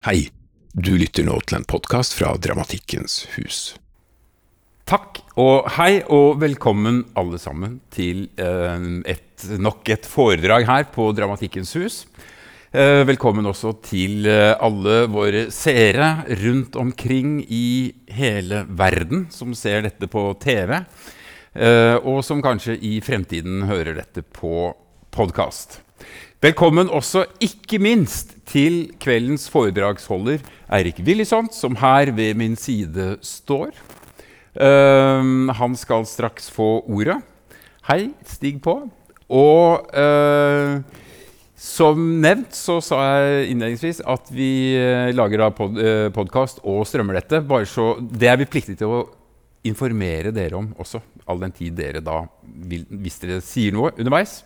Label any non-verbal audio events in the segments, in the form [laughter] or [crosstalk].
Hei, du lytter nå til en podkast fra Dramatikkens hus. Takk og hei og velkommen alle sammen til eh, et, nok et foredrag her på Dramatikkens hus. Eh, velkommen også til eh, alle våre seere rundt omkring i hele verden som ser dette på TV, og som kanskje i fremtiden hører dette på podkast. Velkommen også, ikke minst, til kveldens foredragsholder Eirik Willisont, som her ved min side står. Uh, han skal straks få ordet. Hei, stig på. Og uh, som nevnt så sa jeg innledningsvis at vi uh, lager da pod uh, podkast og strømmer dette. Bare så, det er vi pliktige til å informere dere om også, all den tid dere da vil, hvis dere sier noe underveis,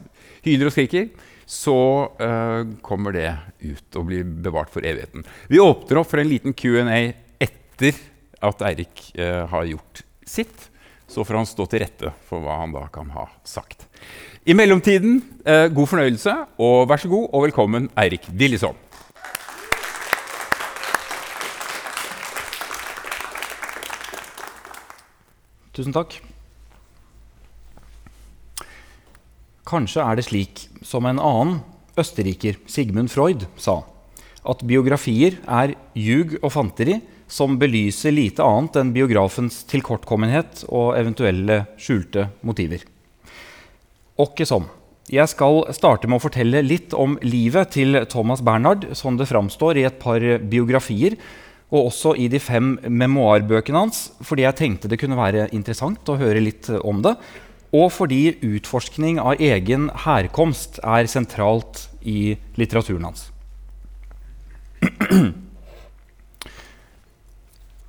hyler og skriker så uh, kommer det ut og blir bevart for evigheten. Vi åpner opp for en liten Q&A etter at Eirik uh, har gjort sitt. Så får han stå til rette for hva han da kan ha sagt. I mellomtiden, uh, god fornøyelse, og vær så god og velkommen, Eirik Dillison. Tusen takk. Kanskje er det slik som en annen østerriker, Sigmund Freud, sa, at biografier er ljug og fanteri som belyser lite annet enn biografens tilkortkommenhet og eventuelle skjulte motiver. Åkke som. Jeg skal starte med å fortelle litt om livet til Thomas Bernhard, som det framstår i et par biografier, og også i de fem memoarbøkene hans, fordi jeg tenkte det kunne være interessant å høre litt om det, og fordi utforskning av egen herkomst er sentralt i litteraturen hans.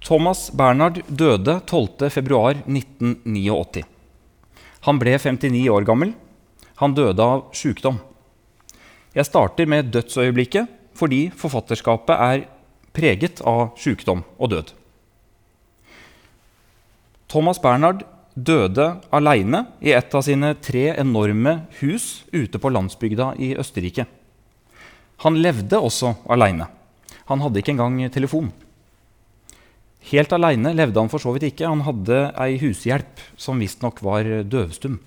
Thomas Bernhard døde 12.2.1989. Han ble 59 år gammel. Han døde av sykdom. Jeg starter med dødsøyeblikket fordi forfatterskapet er preget av sykdom og død. Thomas Bernhard døde aleine i et av sine tre enorme hus ute på landsbygda i Østerrike. Han levde også aleine. Han hadde ikke engang telefon. Helt aleine levde han for så vidt ikke. Han hadde ei hushjelp som visstnok var døvstum.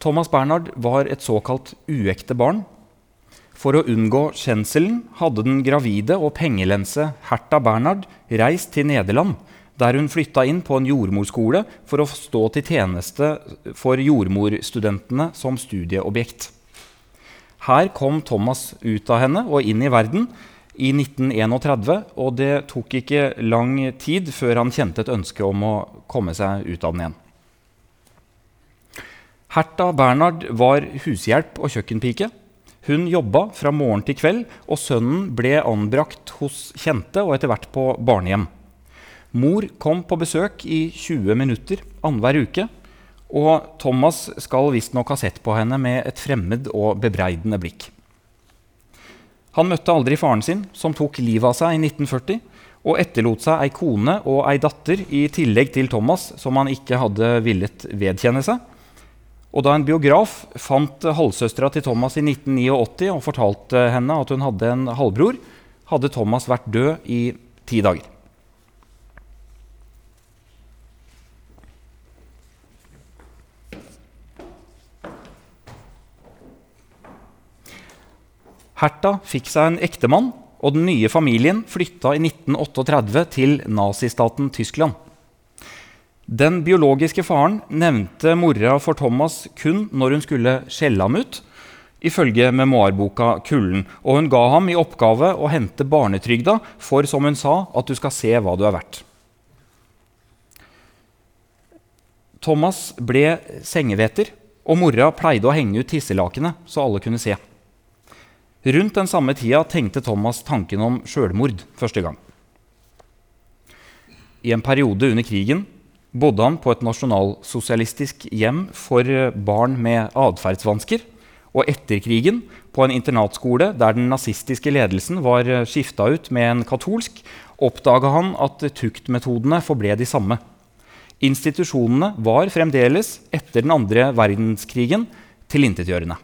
Thomas Bernhard var et såkalt uekte barn for å unngå kjenselen hadde den gravide og pengelense Herta Bernhard reist til Nederland, der hun flytta inn på en jordmorskole for å stå til tjeneste for jordmorstudentene som studieobjekt. Her kom Thomas ut av henne og inn i verden i 1931, og det tok ikke lang tid før han kjente et ønske om å komme seg ut av den igjen. Herta Bernhard var hushjelp og kjøkkenpike. Hun jobba fra morgen til kveld, og sønnen ble anbrakt hos kjente og etter hvert på barnehjem. Mor kom på besøk i 20 minutter annenhver uke, og Thomas skal visstnok ha sett på henne med et fremmed og bebreidende blikk. Han møtte aldri faren sin, som tok livet av seg i 1940, og etterlot seg ei kone og ei datter i tillegg til Thomas, som han ikke hadde villet vedkjenne seg. Og da en biograf fant halvsøstera til Thomas i 1989 og fortalte henne at hun hadde en halvbror, hadde Thomas vært død i ti dager. Hertha fikk seg en ektemann, og den nye familien flytta i 1938 til nazistaten Tyskland. Den biologiske faren nevnte mora for Thomas kun når hun skulle skjelle ham ut, ifølge memoarboka 'Kulden', og hun ga ham i oppgave å hente barnetrygda for, som hun sa, at du skal se hva du er verdt. Thomas ble sengeveter, og mora pleide å henge ut tisselakenet så alle kunne se. Rundt den samme tida tenkte Thomas tanken om sjølmord første gang. I en periode under krigen bodde han på et nasjonalsosialistisk hjem for eh, barn med atferdsvansker. Og etter krigen på en internatskole der den nazistiske ledelsen var eh, skifta ut med en katolsk, oppdaga han at tuktmetodene forble de samme. Institusjonene var fremdeles, etter den andre verdenskrigen, tilintetgjørende.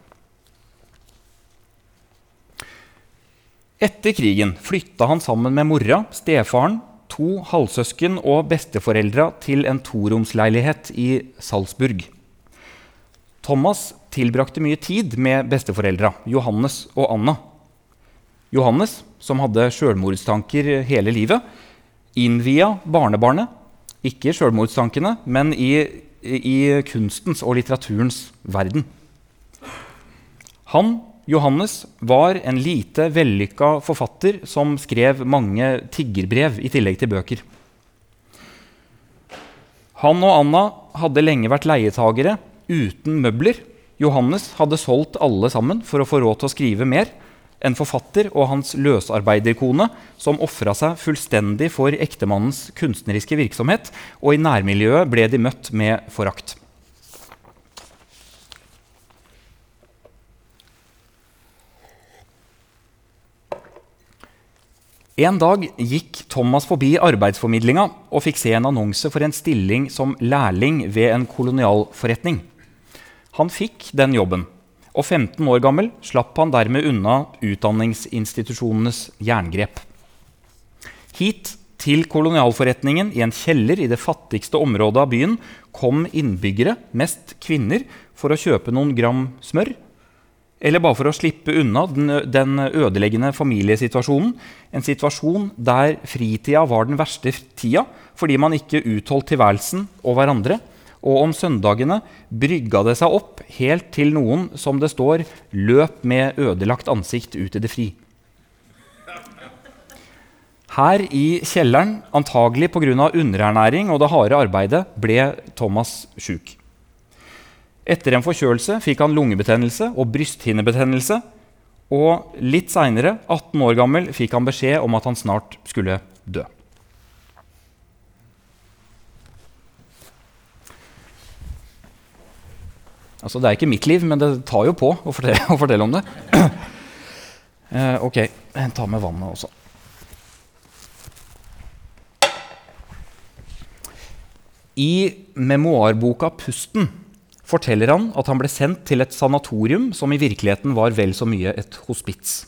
Etter krigen flytta han sammen med mora, stefaren, to halvsøsken og besteforeldra til en toromsleilighet i Salzburg. Thomas tilbrakte mye tid med besteforeldra, Johannes og Anna. Johannes, som hadde sjølmordstanker hele livet, innvia barnebarnet, ikke sjølmordstankene, men i, i kunstens og litteraturens verden. Han Johannes var en lite vellykka forfatter som skrev mange tiggerbrev i tillegg til bøker. Han og Anna hadde lenge vært leietagere uten møbler. Johannes hadde solgt alle sammen for å få råd til å skrive mer. En forfatter og hans løsarbeiderkone som ofra seg fullstendig for ektemannens kunstneriske virksomhet, og i nærmiljøet ble de møtt med forakt. En dag gikk Thomas forbi arbeidsformidlinga og fikk se en annonse for en stilling som lærling ved en kolonialforretning. Han fikk den jobben, og 15 år gammel slapp han dermed unna utdanningsinstitusjonenes jerngrep. Hit til kolonialforretningen i en kjeller i det fattigste området av byen kom innbyggere, mest kvinner, for å kjøpe noen gram smør eller bare for å slippe unna den, den, ødeleggende familiesituasjonen. En situasjon der fritida var den verste tida fordi man ikke utholdt tilværelsen og hverandre. Og om søndagene brygga det seg opp helt til noen, som det står, løp med ødelagt ansikt ut i det fri. Her i kjelleren, antagelig pga. underernæring og det harde arbeidet, ble Thomas sjuk. Etter en forkjølelse fikk han lungebetennelse og brysthinnebetennelse. Og litt seinere, 18 år gammel, fikk han beskjed om at han snart skulle dø. Altså, det er ikke mitt liv, men det tar jo på å fortelle, å fortelle om det. [clears throat] eh, ok, jeg tar med vannet også. I memoarboka 'Pusten' forteller han at han ble sendt til et sanatorium som i virkeligheten var vel så mye et hospits.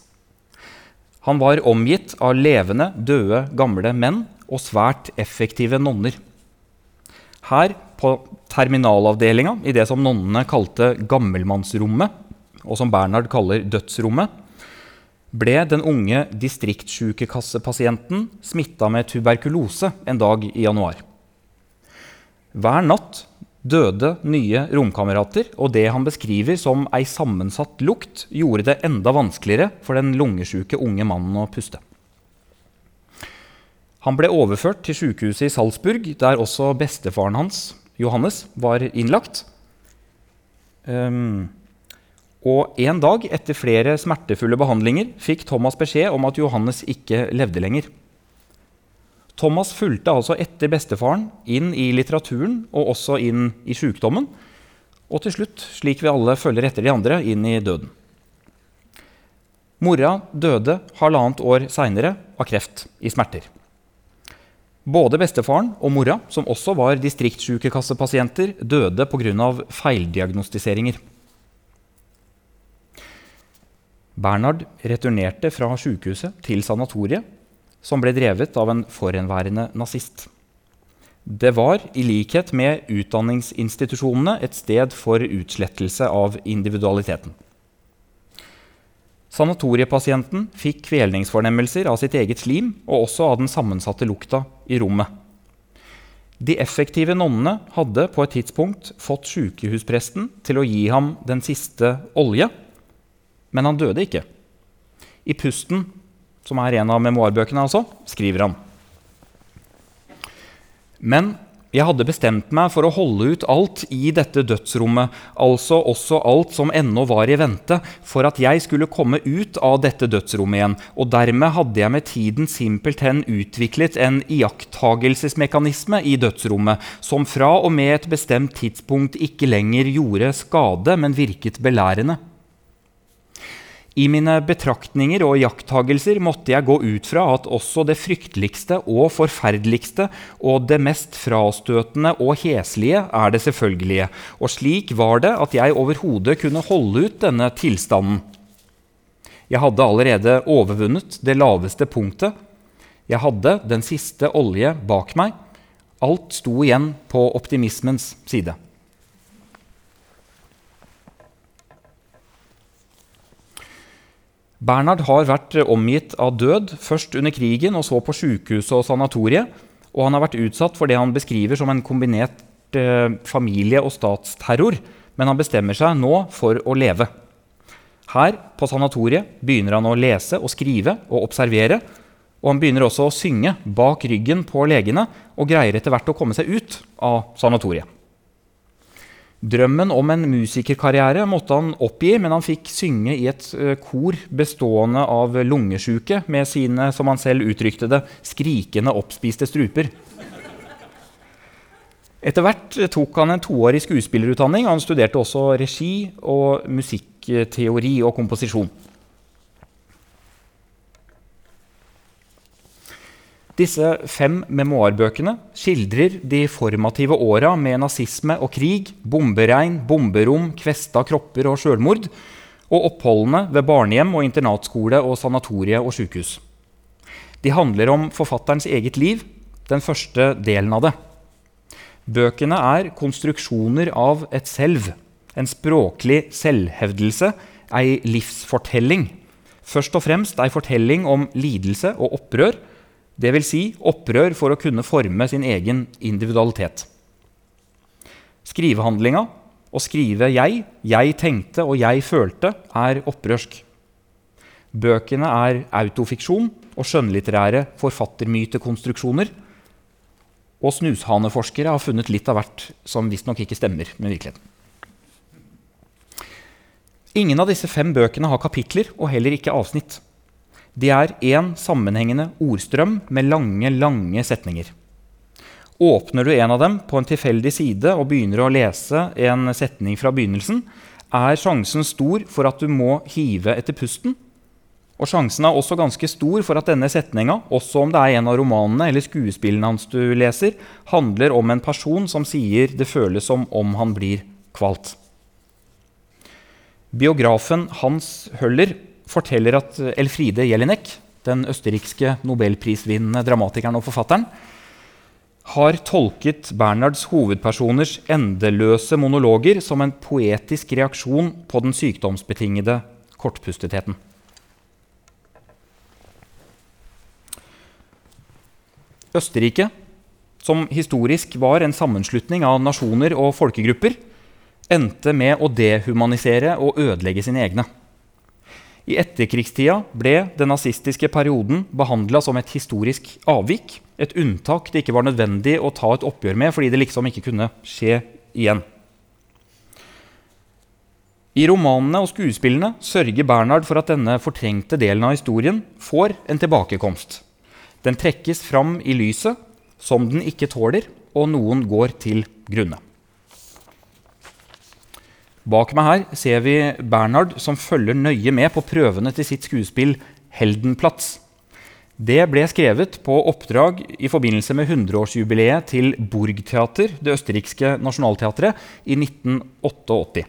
Han var omgitt av levende, døde, gamle menn og svært effektive nonner. Her på terminalavdelinga, i det som nonnene kalte gammelmannsrommet, og som Bernhard kaller dødsrommet, ble den unge distriktssjukekassepasienten smitta med tuberkulose en dag i januar. Hver natt døde nye romkamerater, og det han beskriver som ei sammensatt lukt, gjorde det enda vanskeligere for den lungesjuke unge mannen å puste. Han ble overført til sykehuset i Salzburg, der også bestefaren hans, Johannes, var innlagt. Um, og en dag etter flere smertefulle behandlinger fikk Thomas beskjed om at Johannes ikke levde lenger. Thomas fulgte altså etter bestefaren inn i litteraturen og også inn i sykdommen. Og til slutt, slik vi alle følger etter de andre, inn i døden. Mora døde halvannet år seinere av kreft i smerter. Både bestefaren og mora, som også var distriktssykekassepasienter, døde pga. feildiagnostiseringer. Bernhard returnerte fra sykehuset til sanatoriet som ble drevet av en forhenværende nazist. Det var, i likhet med utdanningsinstitusjonene, et sted for utslettelse av individualiteten. Sanatoriepasienten fikk kvelningsfornemmelser av sitt eget slim og også av den sammensatte lukta i rommet. De effektive nonnene hadde på et tidspunkt fått sykehuspresten til å gi ham den siste olje, men han døde ikke. I pusten som er en av memoarbøkene, altså, skriver han. Men jeg hadde bestemt meg for å holde ut alt i dette dødsrommet, altså også alt som ennå var i vente, for at jeg skulle komme ut av dette dødsrommet igjen. Og dermed hadde jeg med tiden simpelthen utviklet en iakttagelsesmekanisme i dødsrommet, som fra og med et bestemt tidspunkt ikke lenger gjorde skade, men virket belærende. I mine betraktninger og jakttagelser måtte jeg gå ut fra at også det frykteligste og forferdeligste og det mest frastøtende og heslige er det selvfølgelige, og slik var det at jeg overhodet kunne holde ut denne tilstanden. Jeg hadde allerede overvunnet det laveste punktet. Jeg hadde den siste olje bak meg. Alt sto igjen på optimismens side. Bernhard har vært omgitt av død, først under krigen og så på sjukehuset og sanatoriet. Og han har vært utsatt for det han beskriver som en kombinert eh, familie- og statsterror. Men han bestemmer seg nå for å leve. Her på sanatoriet begynner han å lese og skrive og observere. Og han begynner også å synge bak ryggen på legene og greier etter hvert å komme seg ut av sanatoriet. Drømmen om en musikerkarriere måtte han oppgi, men han fikk synge i et eh, kor bestående av lungesjuke med sine, som han selv uttrykte det, skrikende oppspiste struper. Etter hvert tok han en toårig skuespillerutdanning. Han studerte også regi og musikkteori og komposisjon. Disse fem memoarbøkene skildrer de formative åra med nazisme og krig, bomberegn, bomberom, kvesta kropper og sjølmord, og oppholdene ved barnehjem og internatskole og sanatorie og sjukehus. De handler om forfatterens eget liv, den første delen av det. Bøkene er konstruksjoner av et selv, en språklig selvhevdelse, ei livsfortelling. Først og fremst ei fortelling om lidelse og opprør, Dvs. Si opprør for å kunne forme sin egen individualitet. Skrivehandlinga, å skrive 'jeg', 'jeg tenkte' og 'jeg følte', er opprørsk. Bøkene er autofiksjon og skjønnlitterære forfattermytekonstruksjoner. Og snushaneforskere har funnet litt av hvert som visstnok ikke stemmer med virkeligheten. Ingen av disse fem bøkene har kapitler og heller ikke avsnitt. De er én sammenhengende ordstrøm med lange, lange setninger. Åpner du en av dem på en tilfeldig side og begynner å lese en setning fra begynnelsen, er sjansen stor for at du må hive etter pusten. Og sjansen er også ganske stor for at denne setninga, også om det er en av romanene eller skuespillene hans du leser, handler om en person som sier det føles som om han blir kvalt. Biografen Hans Høller forteller at Elfride Jelinek, den østerrikske nobelprisvinnende dramatikeren og forfatteren, har tolket Bernhards hovedpersoners endeløse monologer som en poetisk reaksjon på den sykdomsbetingede kortpustetheten. Østerrike, som historisk var en sammenslutning av nasjoner og folkegrupper, endte med å dehumanisere og ødelegge sine egne. I etterkrigstida ble den nazistiske perioden behandla som et historisk avvik. Et unntak det ikke var nødvendig å ta et oppgjør med fordi det liksom ikke kunne skje igjen. I romanene og skuespillene sørger Bernhard for at denne fortrengte delen av historien får en tilbakekomst. Den trekkes fram i lyset som den ikke tåler, og noen går til grunne. Bak meg her ser vi Bernhard som følger nøye med på prøvene til sitt skuespill 'Heldenplats'. Det ble skrevet på oppdrag i forbindelse med 100-årsjubileet til Burgtheater, det østerrikske nasjonalteatret, i 1988.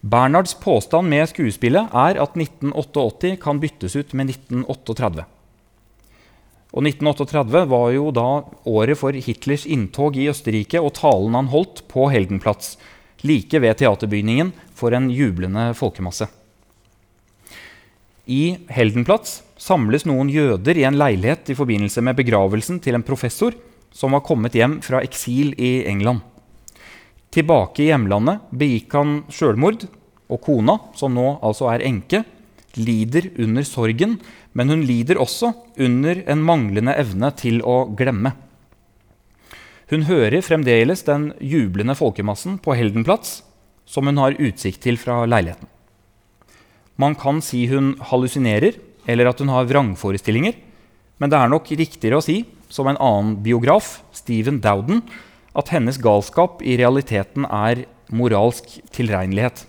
Bernhards påstand med skuespillet er at 1988 kan byttes ut med 1938. Og 1938 var jo da året for Hitlers inntog i Østerrike og talen han holdt på Heldenplatz like ved teaterbygningen for en jublende folkemasse. I Heldenplatz samles noen jøder i en leilighet i forbindelse med begravelsen til en professor som var kommet hjem fra eksil i England. Tilbake i hjemlandet begikk han sjølmord, og kona, som nå altså er enke, lider under sorgen, men hun lider også under en manglende evne til å glemme. Hun hører fremdeles den jublende folkemassen på Heldenplatz, som hun har utsikt til fra leiligheten. Man kan si hun hallusinerer, eller at hun har vrangforestillinger, men det er nok riktigere å si, som en annen biograf, Stephen Dowden, at hennes galskap i realiteten er moralsk tilregnelighet.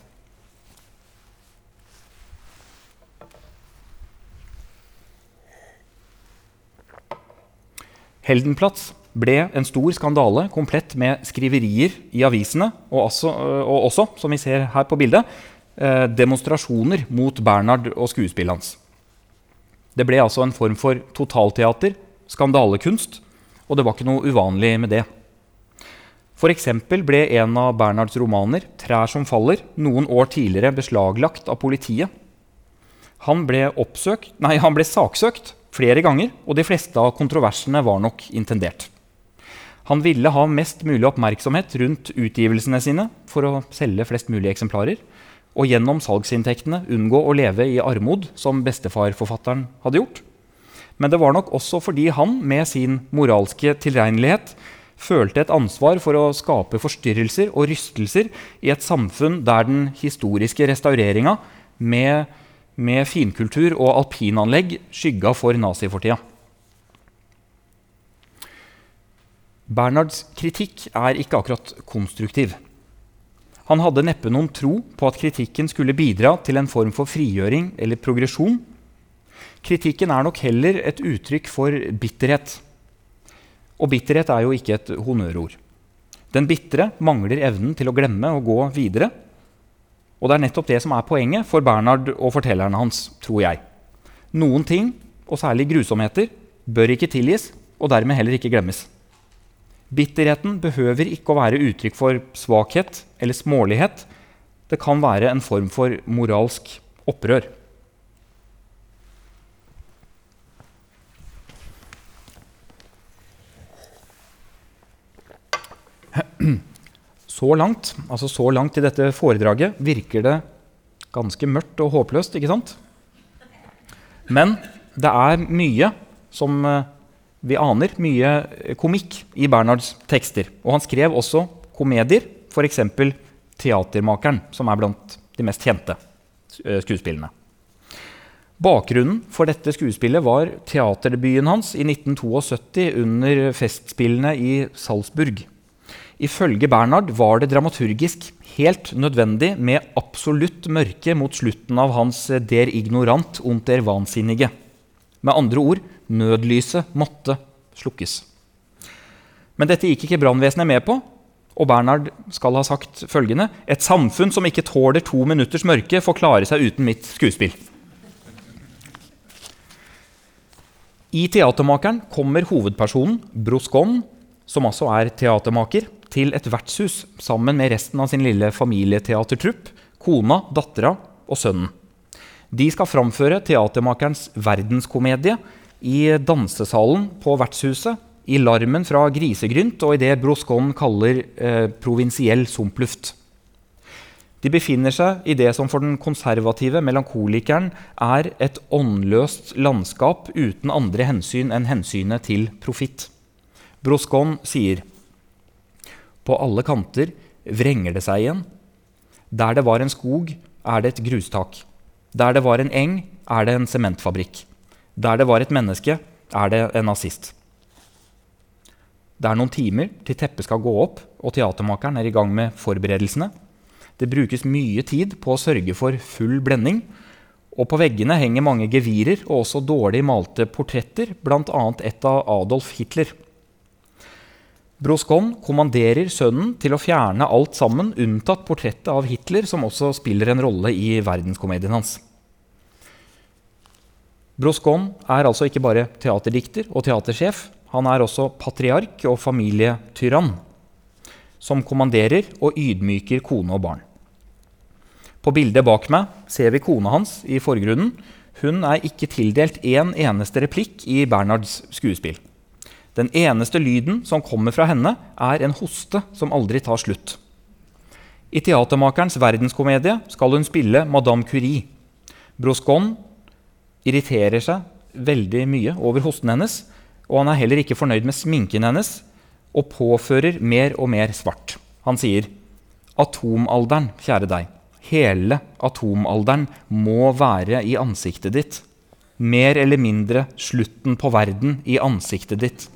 Heldenplatz ble en stor skandale, komplett med skriverier i avisene, og også, og også som vi ser her på bildet, eh, demonstrasjoner mot Bernhard og skuespillet hans. Det ble altså en form for totalteater, skandalekunst, og det var ikke noe uvanlig med det. F.eks. ble en av Bernhards romaner, 'Trær som faller', noen år tidligere beslaglagt av politiet. Han ble, oppsøkt, nei, han ble saksøkt flere ganger, og de fleste av kontroversene var nok intendert. Han ville ha mest mulig oppmerksomhet rundt utgivelsene sine for å selge flest mulig eksemplarer, og gjennom salgsinntektene unngå å leve i armod, som bestefarforfatteren hadde gjort. Men det var nok også fordi han med sin moralske tilregnelighet følte et ansvar for å skape forstyrrelser og rystelser i et samfunn der den historiske restaureringa med, med finkultur og alpinanlegg skygga for nazifortida. Bernhards kritikk er ikke akkurat konstruktiv. Han hadde neppe noen tro på at kritikken skulle bidra til en form for frigjøring eller progresjon. Kritikken er nok heller et uttrykk for bitterhet. Og bitterhet er jo ikke et honnørord. Den bitre mangler evnen til å glemme og gå videre. Og det er nettopp det som er poenget for Bernhard og fortellerne hans, tror jeg. Noen ting, og særlig grusomheter, bør ikke tilgis, og dermed heller ikke glemmes. Bitterheten behøver ikke å være uttrykk for svakhet eller smålighet. Det kan være en form for moralsk opprør. Så langt, altså så langt i dette foredraget virker det ganske mørkt og håpløst, ikke sant? Men det er mye som eh, vi aner, mye komikk i Bernhards tekster. Og han skrev også komedier, f.eks. 'Teatermakeren', som er blant de mest kjente eh, skuespillene. Bakgrunnen for dette skuespillet var teaterdebuten hans i 1972 under Festspillene i Salzburg. Ifølge Bernhard var det dramaturgisk helt nødvendig med absolutt mørke mot slutten av hans Der ignorant und der Wahnsinnige. Med andre ord nødlyset måtte slukkes. Men dette gikk ikke brannvesenet med på, og Bernhard skal ha sagt følgende.: Et samfunn som ikke tåler to minutters mørke, får klare seg uten mitt skuespill. I Teatermakeren kommer hovedpersonen, Broscon, som altså er teatermaker, til et vertshus sammen med resten av sin lille familieteatertrupp, kona, dattera og sønnen. De skal framføre teatermakerens verdenskomedie i dansesalen på vertshuset, i larmen fra grisegrynt og i det Broscon kaller eh, provinsiell sumpluft. De befinner seg i det som for den konservative melankolikeren er et åndløst landskap uten andre hensyn enn hensynet til profitt. Broscon sier på alle kanter vrenger det seg igjen. Der det var en skog, er det et grustak. Der det var en eng, er det en sementfabrikk. Der det var et menneske, er det en nazist. Det er noen timer til teppet skal gå opp, og teatermakeren er i gang med forberedelsene. Det brukes mye tid på å sørge for full blending. Og på veggene henger mange gevirer og også dårlig malte portretter, bl.a. et av Adolf Hitler. Broscon kommanderer sønnen til å fjerne alt sammen, unntatt portrettet av Hitler, som også spiller en rolle i verdenskomedien hans. Broscon er altså ikke bare teaterdikter og teatersjef. Han er også patriark og familietyrann, som kommanderer og ydmyker kone og barn. På bildet bak meg ser vi kona hans i forgrunnen. Hun er ikke tildelt én eneste replikk i Bernhards skuespill. Den eneste lyden som kommer fra henne, er en hoste som aldri tar slutt. I Teatermakerens verdenskomedie skal hun spille Madame Curie. Broscon irriterer seg veldig mye over hosten hennes, og han er heller ikke fornøyd med sminken hennes og påfører mer og mer svart. Han sier, 'Atomalderen, kjære deg, hele atomalderen må være i ansiktet ditt.' mer eller mindre slutten på verden i ansiktet ditt.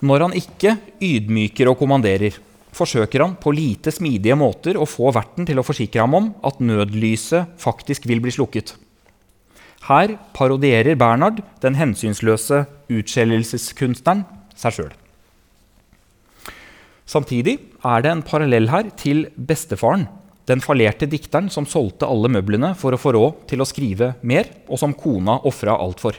Når han ikke ydmyker og kommanderer, forsøker han på lite smidige måter å få verten til å forsikre ham om at nødlyset faktisk vil bli slukket. Her parodierer Bernhard, den hensynsløse utskjellelseskunstneren, seg sjøl. Samtidig er det en parallell her til bestefaren, den fallerte dikteren som solgte alle møblene for å få råd til å skrive mer, og som kona ofra alt for.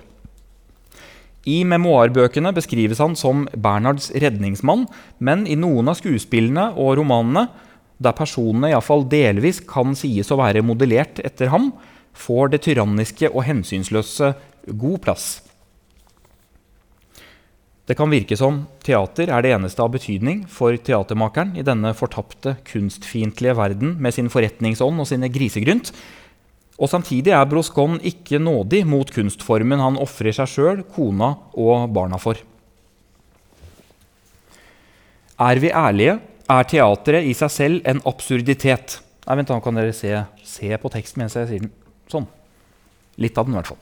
I memoarbøkene beskrives han som Bernhards redningsmann, men i noen av skuespillene og romanene, der personene iallfall delvis kan sies å være modellert etter ham, får det tyranniske og hensynsløse god plass. Det kan virke som teater er det eneste av betydning for teatermakeren i denne fortapte, kunstfiendtlige verden med sin forretningsånd og sine grisegrynt. Og samtidig er Broscon ikke nådig mot kunstformen han ofrer seg sjøl, kona og barna for. Er vi ærlige, er teatret i seg selv en absurditet. Nei, vent, da kan dere se, se på teksten mens jeg sier den. Sånn. Litt av den, i hvert fall.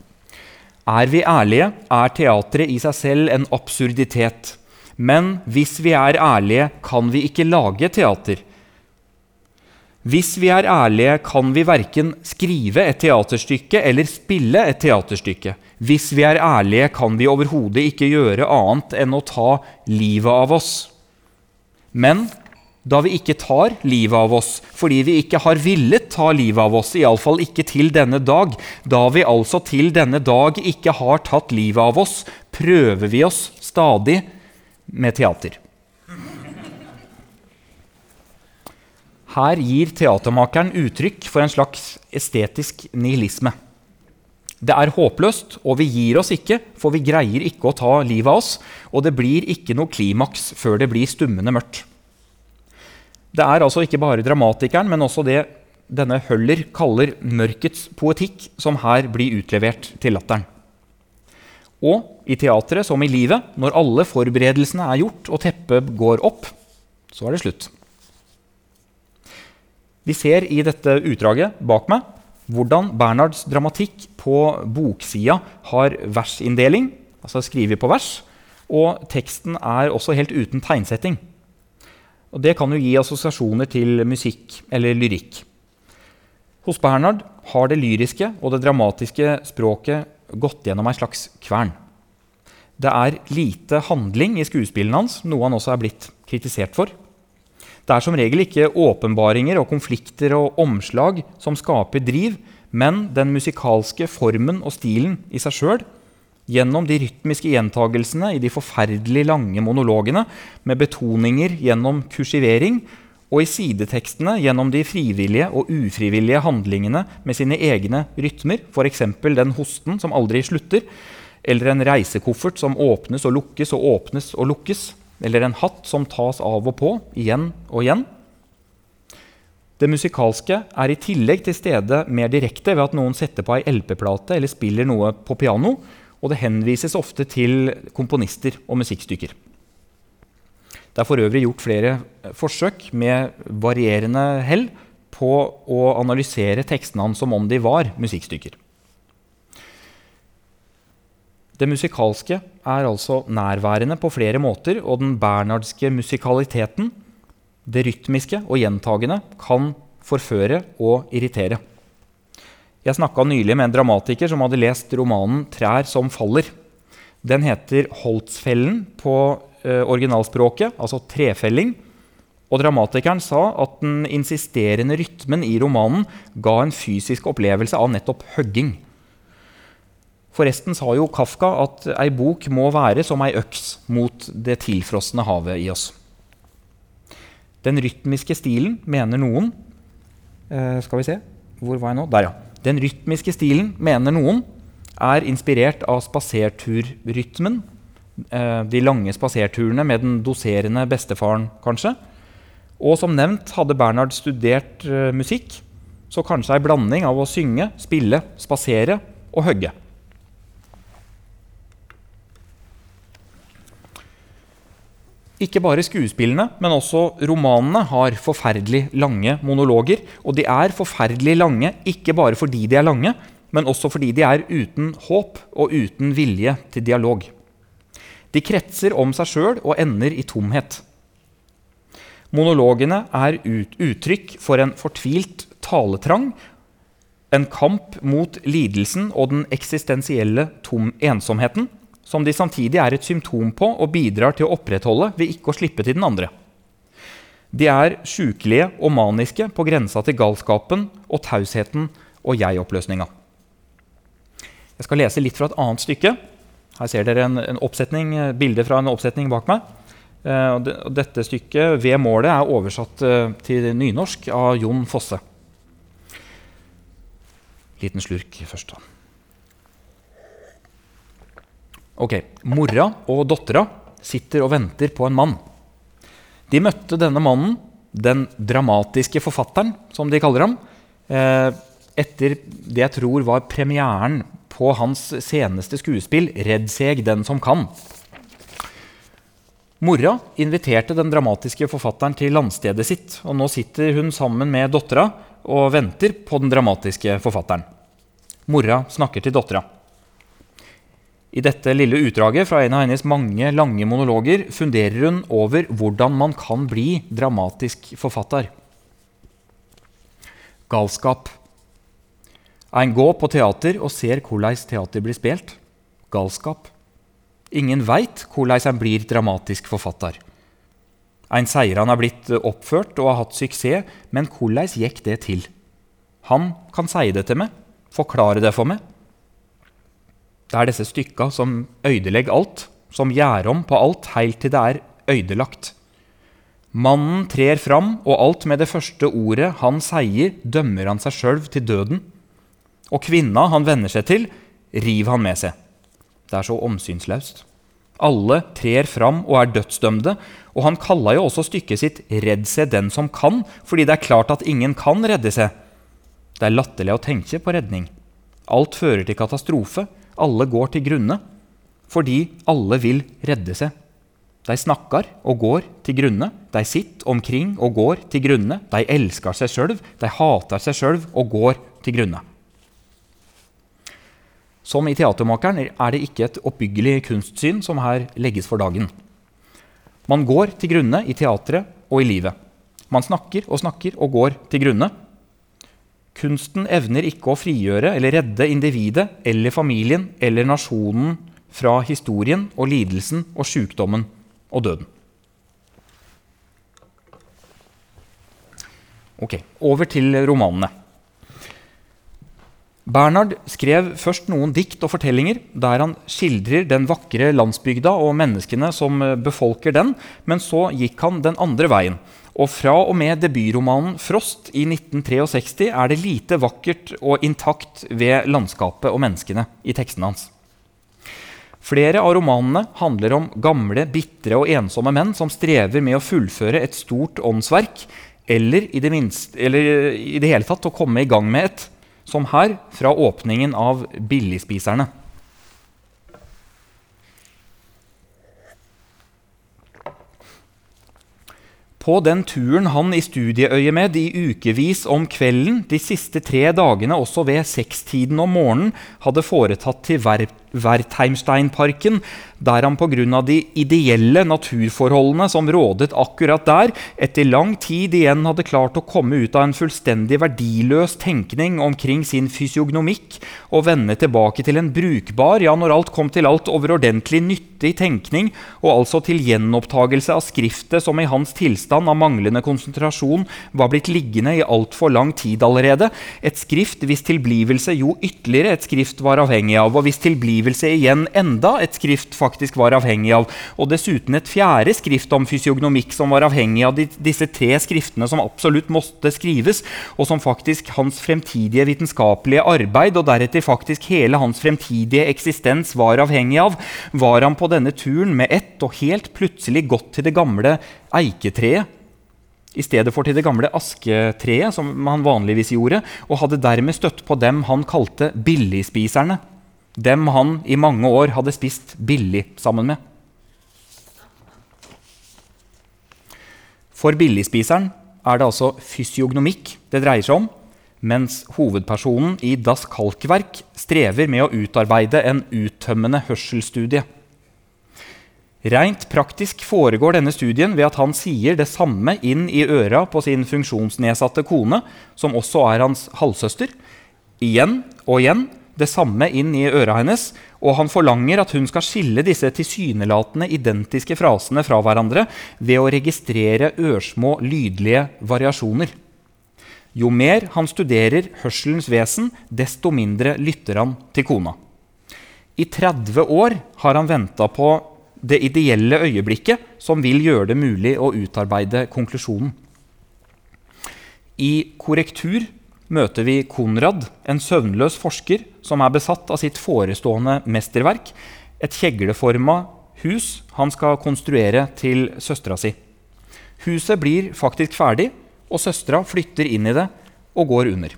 Er vi ærlige, er teatret i seg selv en absurditet. Men hvis vi er ærlige, kan vi ikke lage teater. Hvis vi er ærlige, kan vi verken skrive et teaterstykke eller spille et teaterstykke. Hvis vi er ærlige, kan vi overhodet ikke gjøre annet enn å ta livet av oss. Men da vi ikke tar livet av oss fordi vi ikke har villet ta livet av oss, iallfall ikke til denne dag, da vi altså til denne dag ikke har tatt livet av oss, prøver vi oss stadig med teater. Her gir teatermakeren uttrykk for en slags estetisk nihilisme. Det er håpløst, og vi gir oss ikke, for vi greier ikke å ta livet av oss, og det blir ikke noe klimaks før det blir stummende mørkt. Det er altså ikke bare dramatikeren, men også det denne Høller kaller mørkets poetikk, som her blir utlevert til latteren. Og i teatret som i livet, når alle forberedelsene er gjort og teppet går opp, så er det slutt. Vi ser i dette utdraget bak meg hvordan Bernhards dramatikk på boksida har versinndeling, altså skrevet på vers, og teksten er også helt uten tegnsetting. Og Det kan jo gi assosiasjoner til musikk eller lyrikk. Hos Bernhard har det lyriske og det dramatiske språket gått gjennom ei slags kvern. Det er lite handling i skuespillene hans, noe han også er blitt kritisert for. Det er som regel ikke åpenbaringer og konflikter og omslag som skaper driv, men den musikalske formen og stilen i seg sjøl gjennom de rytmiske gjentagelsene i de forferdelig lange monologene med betoninger gjennom kursivering, og i sidetekstene gjennom de frivillige og ufrivillige handlingene med sine egne rytmer, f.eks. den hosten som aldri slutter, eller en reisekoffert som åpnes og lukkes og åpnes og lukkes, eller en hatt som tas av og på igjen og igjen. Det musikalske er i tillegg til stede mer direkte ved at noen setter på ei LP-plate eller spiller noe på piano, og det henvises ofte til komponister og musikkstykker. Det er for øvrig gjort flere forsøk med varierende hell på å analysere tekstene hans som om de var musikkstykker. Det musikalske er altså nærværende på flere måter, og den bernhardske musikaliteten, det rytmiske og gjentagende, kan forføre og irritere. Jeg snakka nylig med en dramatiker som hadde lest romanen 'Trær som faller'. Den heter 'Holtsfellen' på eh, originalspråket, altså trefelling. Og dramatikeren sa at den insisterende rytmen i romanen ga en fysisk opplevelse av nettopp høgging. Forresten sa jo Kafka at ei bok må være som ei øks mot det tilfrosne havet i oss. Den rytmiske stilen, mener noen eh, Skal vi se, hvor var jeg nå? Der, ja. Den rytmiske stilen, mener noen, er inspirert av spaserturrytmen. Eh, de lange spaserturene med den doserende bestefaren, kanskje. Og som nevnt hadde Bernhard studert eh, musikk, så kanskje ei blanding av å synge, spille, spasere og hogge. Ikke bare skuespillene, men også romanene har forferdelig lange monologer. Og de er forferdelig lange ikke bare fordi de er lange, men også fordi de er uten håp og uten vilje til dialog. De kretser om seg sjøl og ender i tomhet. Monologene er ut uttrykk for en fortvilt taletrang, en kamp mot lidelsen og den eksistensielle tom ensomheten, som de samtidig er et symptom på og bidrar til å opprettholde ved ikke å slippe til den andre. De er sjukelige og maniske på grensa til galskapen og tausheten og jeg-oppløsninga. Jeg skal lese litt fra et annet stykke. Her ser dere en, en oppsetning, bilde fra en oppsetning bak meg. Eh, dette stykket, 'Ved målet', er oversatt eh, til nynorsk av Jon Fosse. Liten slurk først, da. Ok, Mora og dattera sitter og venter på en mann. De møtte denne mannen, den dramatiske forfatteren, som de kaller ham, eh, etter det jeg tror var premieren på hans seneste skuespill, 'Redd seg den som kan'. Mora inviterte den dramatiske forfatteren til landstedet sitt, og nå sitter hun sammen med dattera og venter på den dramatiske forfatteren. Mora snakker til dattera. I dette lille utdraget fra en av hennes mange lange monologer funderer hun over hvordan man kan bli dramatisk forfatter. Galskap. Ein går på teater og ser hvordan teater blir spilt. Galskap. Ingen veit hvordan en blir dramatisk forfatter. En sier han er blitt oppført og har hatt suksess, men hvordan gikk det til? Han kan si det til meg, forklare det for meg. Det er disse stykka som ødelegger alt, som gjør om på alt heilt til det er ødelagt. Mannen trer fram, og alt med det første ordet han sier, dømmer han seg sjøl til døden. Og kvinna han venner seg til, river han med seg. Det er så omsynsløst. Alle trer fram og er dødsdømte, og han kalla jo også stykket sitt 'Redd seg den som kan', fordi det er klart at ingen kan redde seg. Det er latterlig å tenke på redning. Alt fører til katastrofe. Alle går til grunne. Fordi alle vil redde seg. De snakker og går til grunne. De sitter omkring og går til grunne. De elsker seg sjøl, de hater seg sjøl og går til grunne. Som i Teatermakeren er det ikke et oppbyggelig kunstsyn som her legges for dagen. Man går til grunne i teatret og i livet. Man snakker og snakker og går til grunne. Kunsten evner ikke å frigjøre eller redde individet eller familien eller nasjonen fra historien og lidelsen og sykdommen og døden. Ok, Over til romanene. Bernhard skrev først noen dikt og fortellinger der han skildrer den vakre landsbygda og menneskene som befolker den, men så gikk han den andre veien. Og fra og med debutromanen 'Frost' i 1963 er det lite vakkert og intakt ved landskapet og menneskene i tekstene hans. Flere av romanene handler om gamle, bitre og ensomme menn som strever med å fullføre et stort åndsverk, eller i det, minste, eller i det hele tatt å komme i gang med et som her, fra åpningen av Billigspiserne. På den turen han i studieøyemed i ukevis om kvelden, de siste tre dagene også ved sekstiden om morgenen, hadde foretatt til Wertheimsteinparken, der han pga. de ideelle naturforholdene som rådet akkurat der, etter lang tid igjen hadde klart å komme ut av en fullstendig verdiløs tenkning omkring sin fysiognomikk og vende tilbake til en brukbar, ja, når alt kom til alt, overordentlig nyttig tenkning, og altså til gjenopptagelse av skriftet som i hans tilstand av manglende konsentrasjon var blitt liggende i altfor lang tid allerede, et skrift hvis tilblivelse jo ytterligere et skrift var avhengig av, og hvis tilblivelse igjen enda et skrift faktisk faktisk var avhengig av. Og dessuten et fjerde skrift om fysiognomikk som var avhengig av de, disse tre skriftene som absolutt måtte skrives, og som faktisk hans fremtidige vitenskapelige arbeid, og deretter faktisk hele hans fremtidige eksistens, var avhengig av, var han på denne turen med ett og helt plutselig gått til det gamle eiketreet i stedet for til det gamle asketreet, som han vanligvis gjorde, og hadde dermed støtt på dem han kalte billigspiserne dem han i mange år hadde spist billig sammen med. For billigspiseren er det altså fysiognomikk det dreier seg om, mens hovedpersonen i Das Kalkverk strever med å utarbeide en uttømmende hørselsstudie. Rent praktisk foregår denne studien ved at han sier det samme inn i øra på sin funksjonsnedsatte kone, som også er hans halvsøster, igjen og igjen, det samme inn i øra hennes, og han forlanger at hun skal skille disse tilsynelatende identiske frasene fra hverandre ved å registrere ørsmå lydlige variasjoner. Jo mer han studerer hørselens vesen, desto mindre lytter han til kona. I 30 år har han venta på det ideelle øyeblikket som vil gjøre det mulig å utarbeide konklusjonen. I korrektur møter vi Konrad, en søvnløs forsker som er besatt av sitt forestående mesterverk, et kjegleforma hus han skal konstruere til søstera si. Huset blir faktisk ferdig, og søstera flytter inn i det og går under.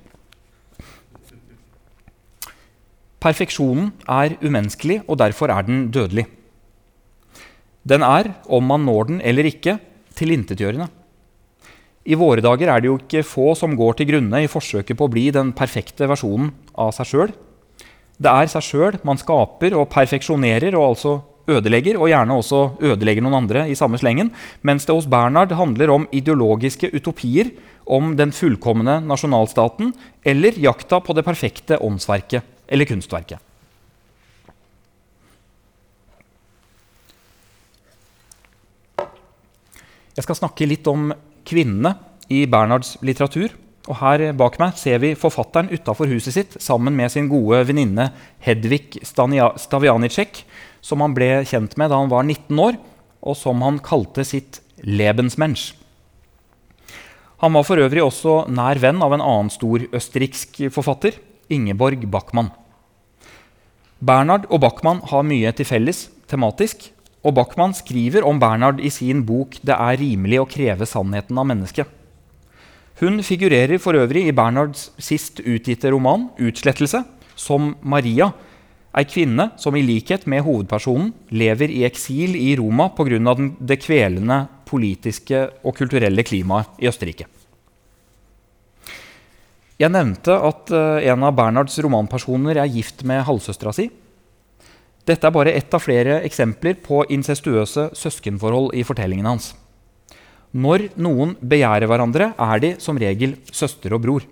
Perfeksjonen er umenneskelig, og derfor er den dødelig. Den er, om man når den eller ikke, tilintetgjørende. I våre dager er det jo ikke få som går til grunne i forsøket på å bli den perfekte versjonen av seg sjøl. Det er seg sjøl man skaper og perfeksjonerer og altså ødelegger, og gjerne også ødelegger noen andre i samme slengen, mens det hos Bernhard handler om ideologiske utopier om den fullkomne nasjonalstaten eller jakta på det perfekte åndsverket eller kunstverket. Jeg skal snakke litt om kvinnene i Bernhards litteratur. Og her bak meg ser vi forfatteren utafor huset sitt sammen med sin gode venninne Hedvig Stavianicek, som han ble kjent med da han var 19 år, og som han kalte sitt Lebensmensch. Han var for øvrig også nær venn av en annen stor østerriksk forfatter, Ingeborg Bachmann. Bernhard og Bachmann har mye til felles tematisk, og Bachmann skriver om Bernhard i sin bok 'Det er rimelig å kreve sannheten av mennesket'. Hun figurerer for øvrig i Bernhards sist utgitte roman 'Utslettelse' som Maria, ei kvinne som i likhet med hovedpersonen lever i eksil i Roma pga. det kvelende politiske og kulturelle klimaet i Østerrike. Jeg nevnte at eh, en av Bernhards romanpersoner er gift med halvsøstera si. Dette er bare ett av flere eksempler på incestuøse søskenforhold i fortellingen hans. Når noen begjærer hverandre, er de som regel søster og bror.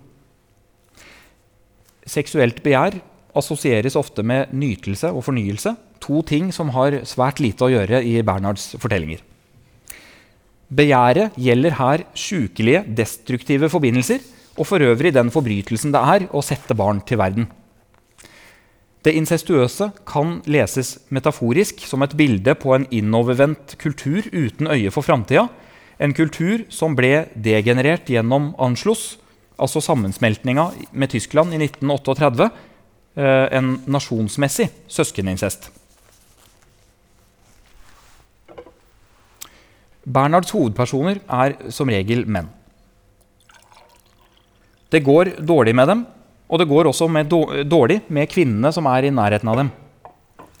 Seksuelt begjær assosieres ofte med nytelse og fornyelse, to ting som har svært lite å gjøre i Bernhards fortellinger. Begjæret gjelder her sjukelige, destruktive forbindelser, og for øvrig den forbrytelsen det er å sette barn til verden. Det incestuøse kan leses metaforisk som et bilde på en innovervendt kultur uten øye for framtida. En kultur som ble degenerert gjennom Anschluss, altså sammensmeltninga med Tyskland i 1938. Eh, en nasjonsmessig søskenincest. Bernhards hovedpersoner er som regel menn. Det går dårlig med dem, og det går også med dårlig med kvinnene som er i nærheten av dem.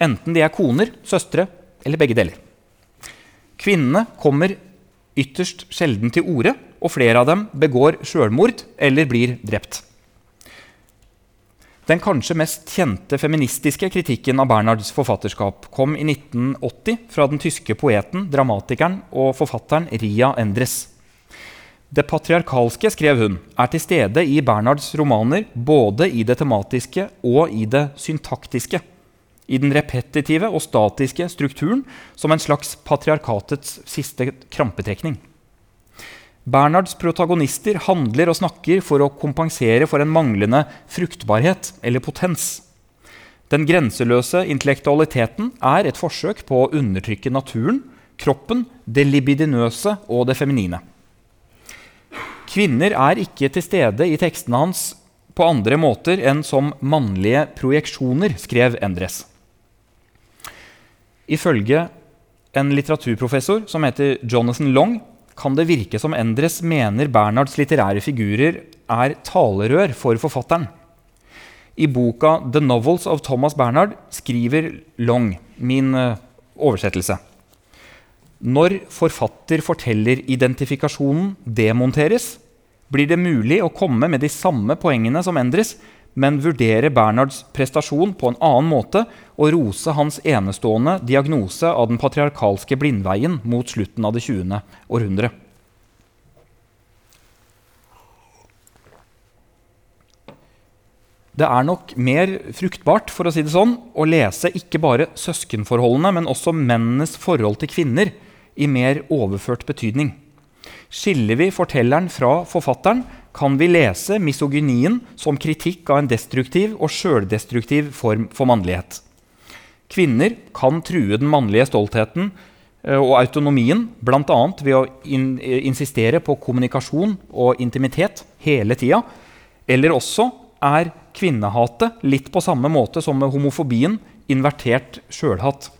Enten de er koner, søstre eller begge deler. Kvinnene kommer ytterst sjelden til orde, og flere av dem begår sjølmord eller blir drept. Den kanskje mest kjente feministiske kritikken av Bernhards forfatterskap kom i 1980 fra den tyske poeten, dramatikeren og forfatteren Ria Endres. Det patriarkalske, skrev hun, er til stede i Bernhards romaner både i det tematiske og i det syntaktiske. I den repetitive og statiske strukturen som en slags patriarkatets siste krampetrekning. Bernhards protagonister handler og snakker for å kompensere for en manglende fruktbarhet eller potens. Den grenseløse intellektualiteten er et forsøk på å undertrykke naturen, kroppen, det libidinøse og det feminine. Kvinner er ikke til stede i tekstene hans på andre måter enn som mannlige projeksjoner, skrev Endres. Ifølge en litteraturprofessor som heter Jonathan Long, kan det virke som Endres mener Bernhards litterære figurer er talerør for forfatteren. I boka 'The Novels of Thomas Bernhard' skriver Long, min uh, oversettelse når forfatter-forteller-identifikasjonen demonteres, blir det mulig å komme med de samme poengene som Endres, men vurdere Bernhards prestasjon på en annen måte og rose hans enestående diagnose av den patriarkalske blindveien mot slutten av det 20. århundre. det er nok mer fruktbart for å si det sånn, å lese ikke bare søskenforholdene, men også mennenes forhold til kvinner i mer overført betydning. Skiller vi fortelleren fra forfatteren, kan vi lese misogynien som kritikk av en destruktiv og sjøldestruktiv form for mannlighet. Kvinner kan true den mannlige stoltheten eh, og autonomien bl.a. ved å in eh, insistere på kommunikasjon og intimitet hele tida, eller også er kvinnehatet litt på samme måte som med homofobien invertert sjølhatt.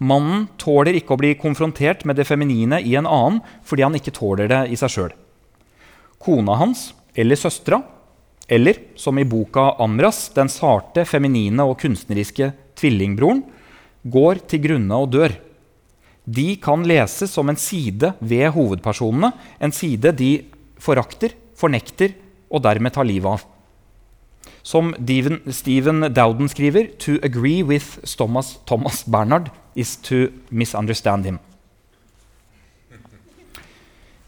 Mannen tåler ikke å bli konfrontert med det feminine i en annen fordi han ikke tåler det i seg sjøl. Kona hans eller søstera, eller som i boka 'Amras', den sarte, feminine og kunstneriske tvillingbroren, går til grunne og dør. De kan leses som en side ved hovedpersonene, en side de forakter, fornekter og dermed tar livet av. Som Stephen Dowden skriver, 'To agree with Thomas, Thomas Bernhard is to misunderstand him'.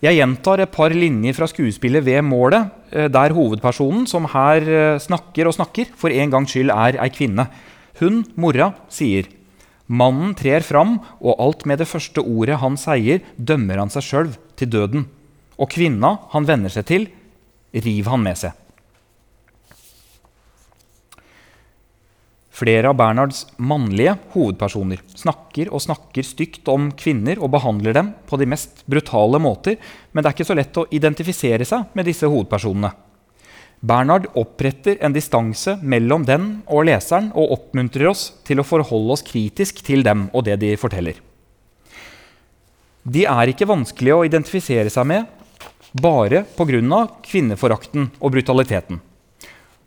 Jeg gjentar et par linjer fra skuespillet ved målet, eh, der hovedpersonen, som her eh, snakker og snakker, for en gangs skyld er ei kvinne. Hun, mora, sier Mannen trer fram, og alt med det første ordet han sier, dømmer han seg sjøl til døden. Og kvinna han venner seg til, river han med seg. Flere av Bernhards mannlige hovedpersoner snakker og snakker stygt om kvinner og behandler dem på de mest brutale måter, men det er ikke så lett å identifisere seg med disse hovedpersonene. Bernhard oppretter en distanse mellom den og leseren og oppmuntrer oss til å forholde oss kritisk til dem og det de forteller. De er ikke vanskelig å identifisere seg med bare pga. kvinneforakten og brutaliteten.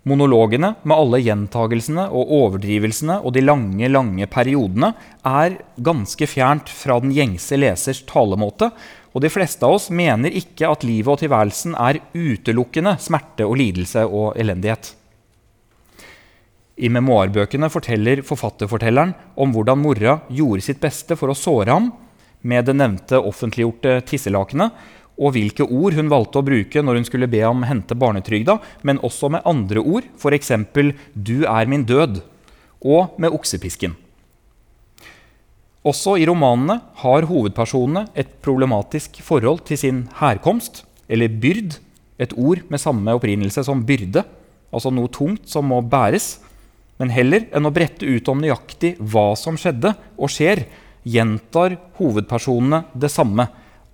Monologene med alle gjentagelsene og overdrivelsene og de lange lange periodene er ganske fjernt fra den gjengse lesers talemåte, og de fleste av oss mener ikke at livet og tilværelsen er utelukkende smerte og lidelse og elendighet. I memoarbøkene forteller forfatterfortelleren om hvordan mora gjorde sitt beste for å såre ham med det nevnte offentliggjorte tisselakenet, og hvilke ord hun valgte å bruke når hun skulle be ham hente barnetrygda, men også med andre ord, f.eks. 'Du er min død' og med oksepisken. Også i romanene har hovedpersonene et problematisk forhold til sin herkomst, eller byrd, et ord med samme opprinnelse som byrde, altså noe tungt som må bæres. Men heller enn å brette ut om nøyaktig hva som skjedde og skjer, gjentar hovedpersonene det samme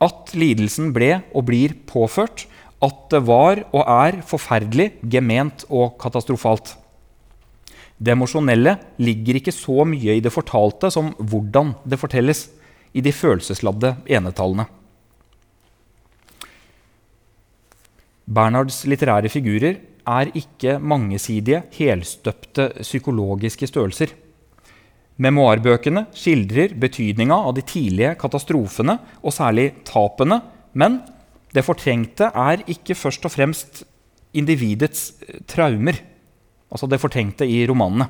at lidelsen ble og blir påført, at det var og er forferdelig, gement og katastrofalt. Det emosjonelle ligger ikke så mye i det fortalte som hvordan det fortelles, i de følelsesladde enetallene. Bernhards litterære figurer er ikke mangesidige, helstøpte psykologiske størrelser. Memoarbøkene skildrer betydninga av de tidlige katastrofene og særlig tapene, men det fortrengte er ikke først og fremst individets eh, traumer, altså det fortrengte i romanene.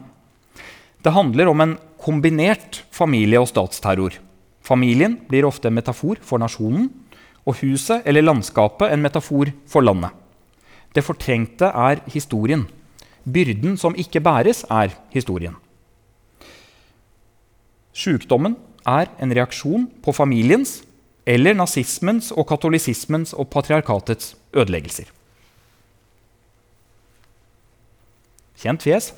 Det handler om en kombinert familie- og statsterror. Familien blir ofte en metafor for nasjonen, og huset eller landskapet en metafor for landet. Det fortrengte er historien. Byrden som ikke bæres, er historien. Sjukdommen er en reaksjon på familiens eller nazismens og katolisismens og patriarkatets ødeleggelser. Kjent fjes.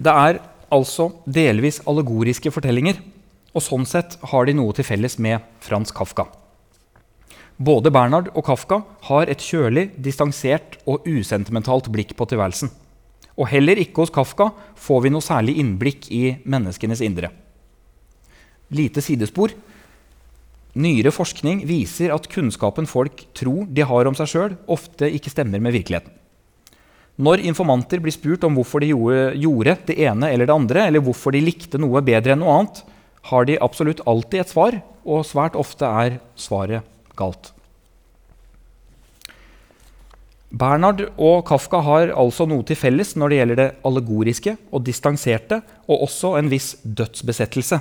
Det er altså delvis allegoriske fortellinger, og sånn sett har de noe til felles med Frans Kafka. Både Bernhard og Kafka har et kjølig, distansert og usentimentalt blikk på tilværelsen. Og heller ikke hos Kafka får vi noe særlig innblikk i menneskenes indre. Lite sidespor. Nyere forskning viser at kunnskapen folk tror de har om seg sjøl, ofte ikke stemmer med virkeligheten. Når informanter blir spurt om hvorfor de gjorde det ene eller det andre, eller hvorfor de likte noe bedre enn noe annet, har de absolutt alltid et svar, og svært ofte er svaret galt. Bernhard og Kafka har altså noe til felles når det gjelder det allegoriske og distanserte, og også en viss dødsbesettelse.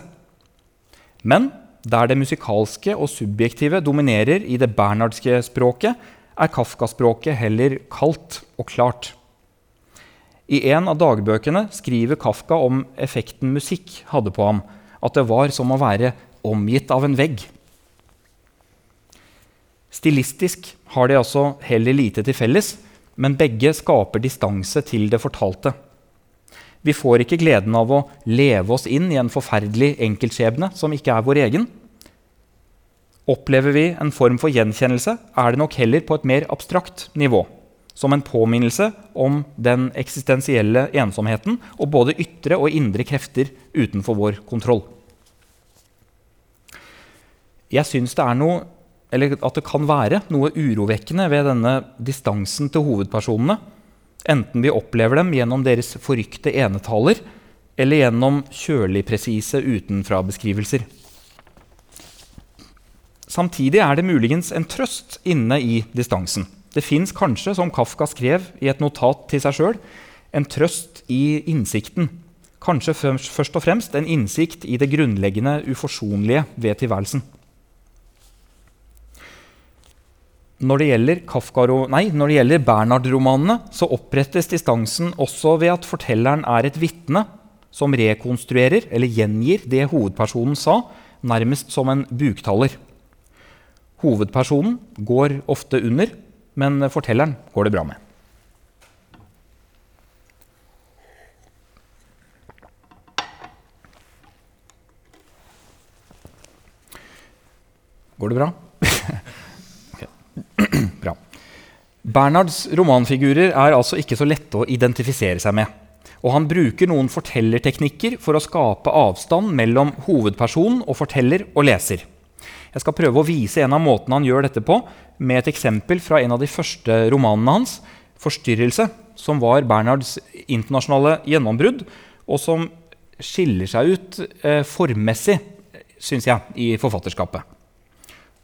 Men der det musikalske og subjektive dominerer i det bernhardske språket, er Kafka-språket heller kaldt og klart. I en av dagbøkene skriver Kafka om effekten musikk hadde på ham, at det var som å være omgitt av en vegg. Stilistisk har de altså heller lite til felles, men begge skaper distanse til det fortalte. Vi får ikke gleden av å leve oss inn i en forferdelig enkeltskjebne som ikke er vår egen. Opplever vi en form for gjenkjennelse, er det nok heller på et mer abstrakt nivå. Som en påminnelse om den eksistensielle ensomheten og både ytre og indre krefter utenfor vår kontroll. Jeg syns det er noe eller at det kan være noe urovekkende ved denne distansen til hovedpersonene, enten vi opplever dem gjennom deres forrykte enetaler eller gjennom kjølig presise utenfra-beskrivelser. Samtidig er det muligens en trøst inne i distansen. Det fins kanskje, som Kafka skrev i et notat til seg sjøl, en trøst i innsikten. Kanskje først og fremst en innsikt i det grunnleggende uforsonlige ved tilværelsen. Når det gjelder, gjelder Bernhard-romanene, så opprettes distansen også ved at fortelleren er et vitne som rekonstruerer eller gjengir det hovedpersonen sa, nærmest som en buktaler. Hovedpersonen går ofte under, men fortelleren går det bra med. Går det? Bra. Bernhards romanfigurer er altså ikke så lette å identifisere seg med. Og han bruker noen fortellerteknikker for å skape avstand mellom hovedpersonen og forteller og leser. Jeg skal prøve å vise en av måtene han gjør dette på, med et eksempel fra en av de første romanene hans, 'Forstyrrelse', som var Bernhards internasjonale gjennombrudd, og som skiller seg ut eh, formmessig, syns jeg, i forfatterskapet.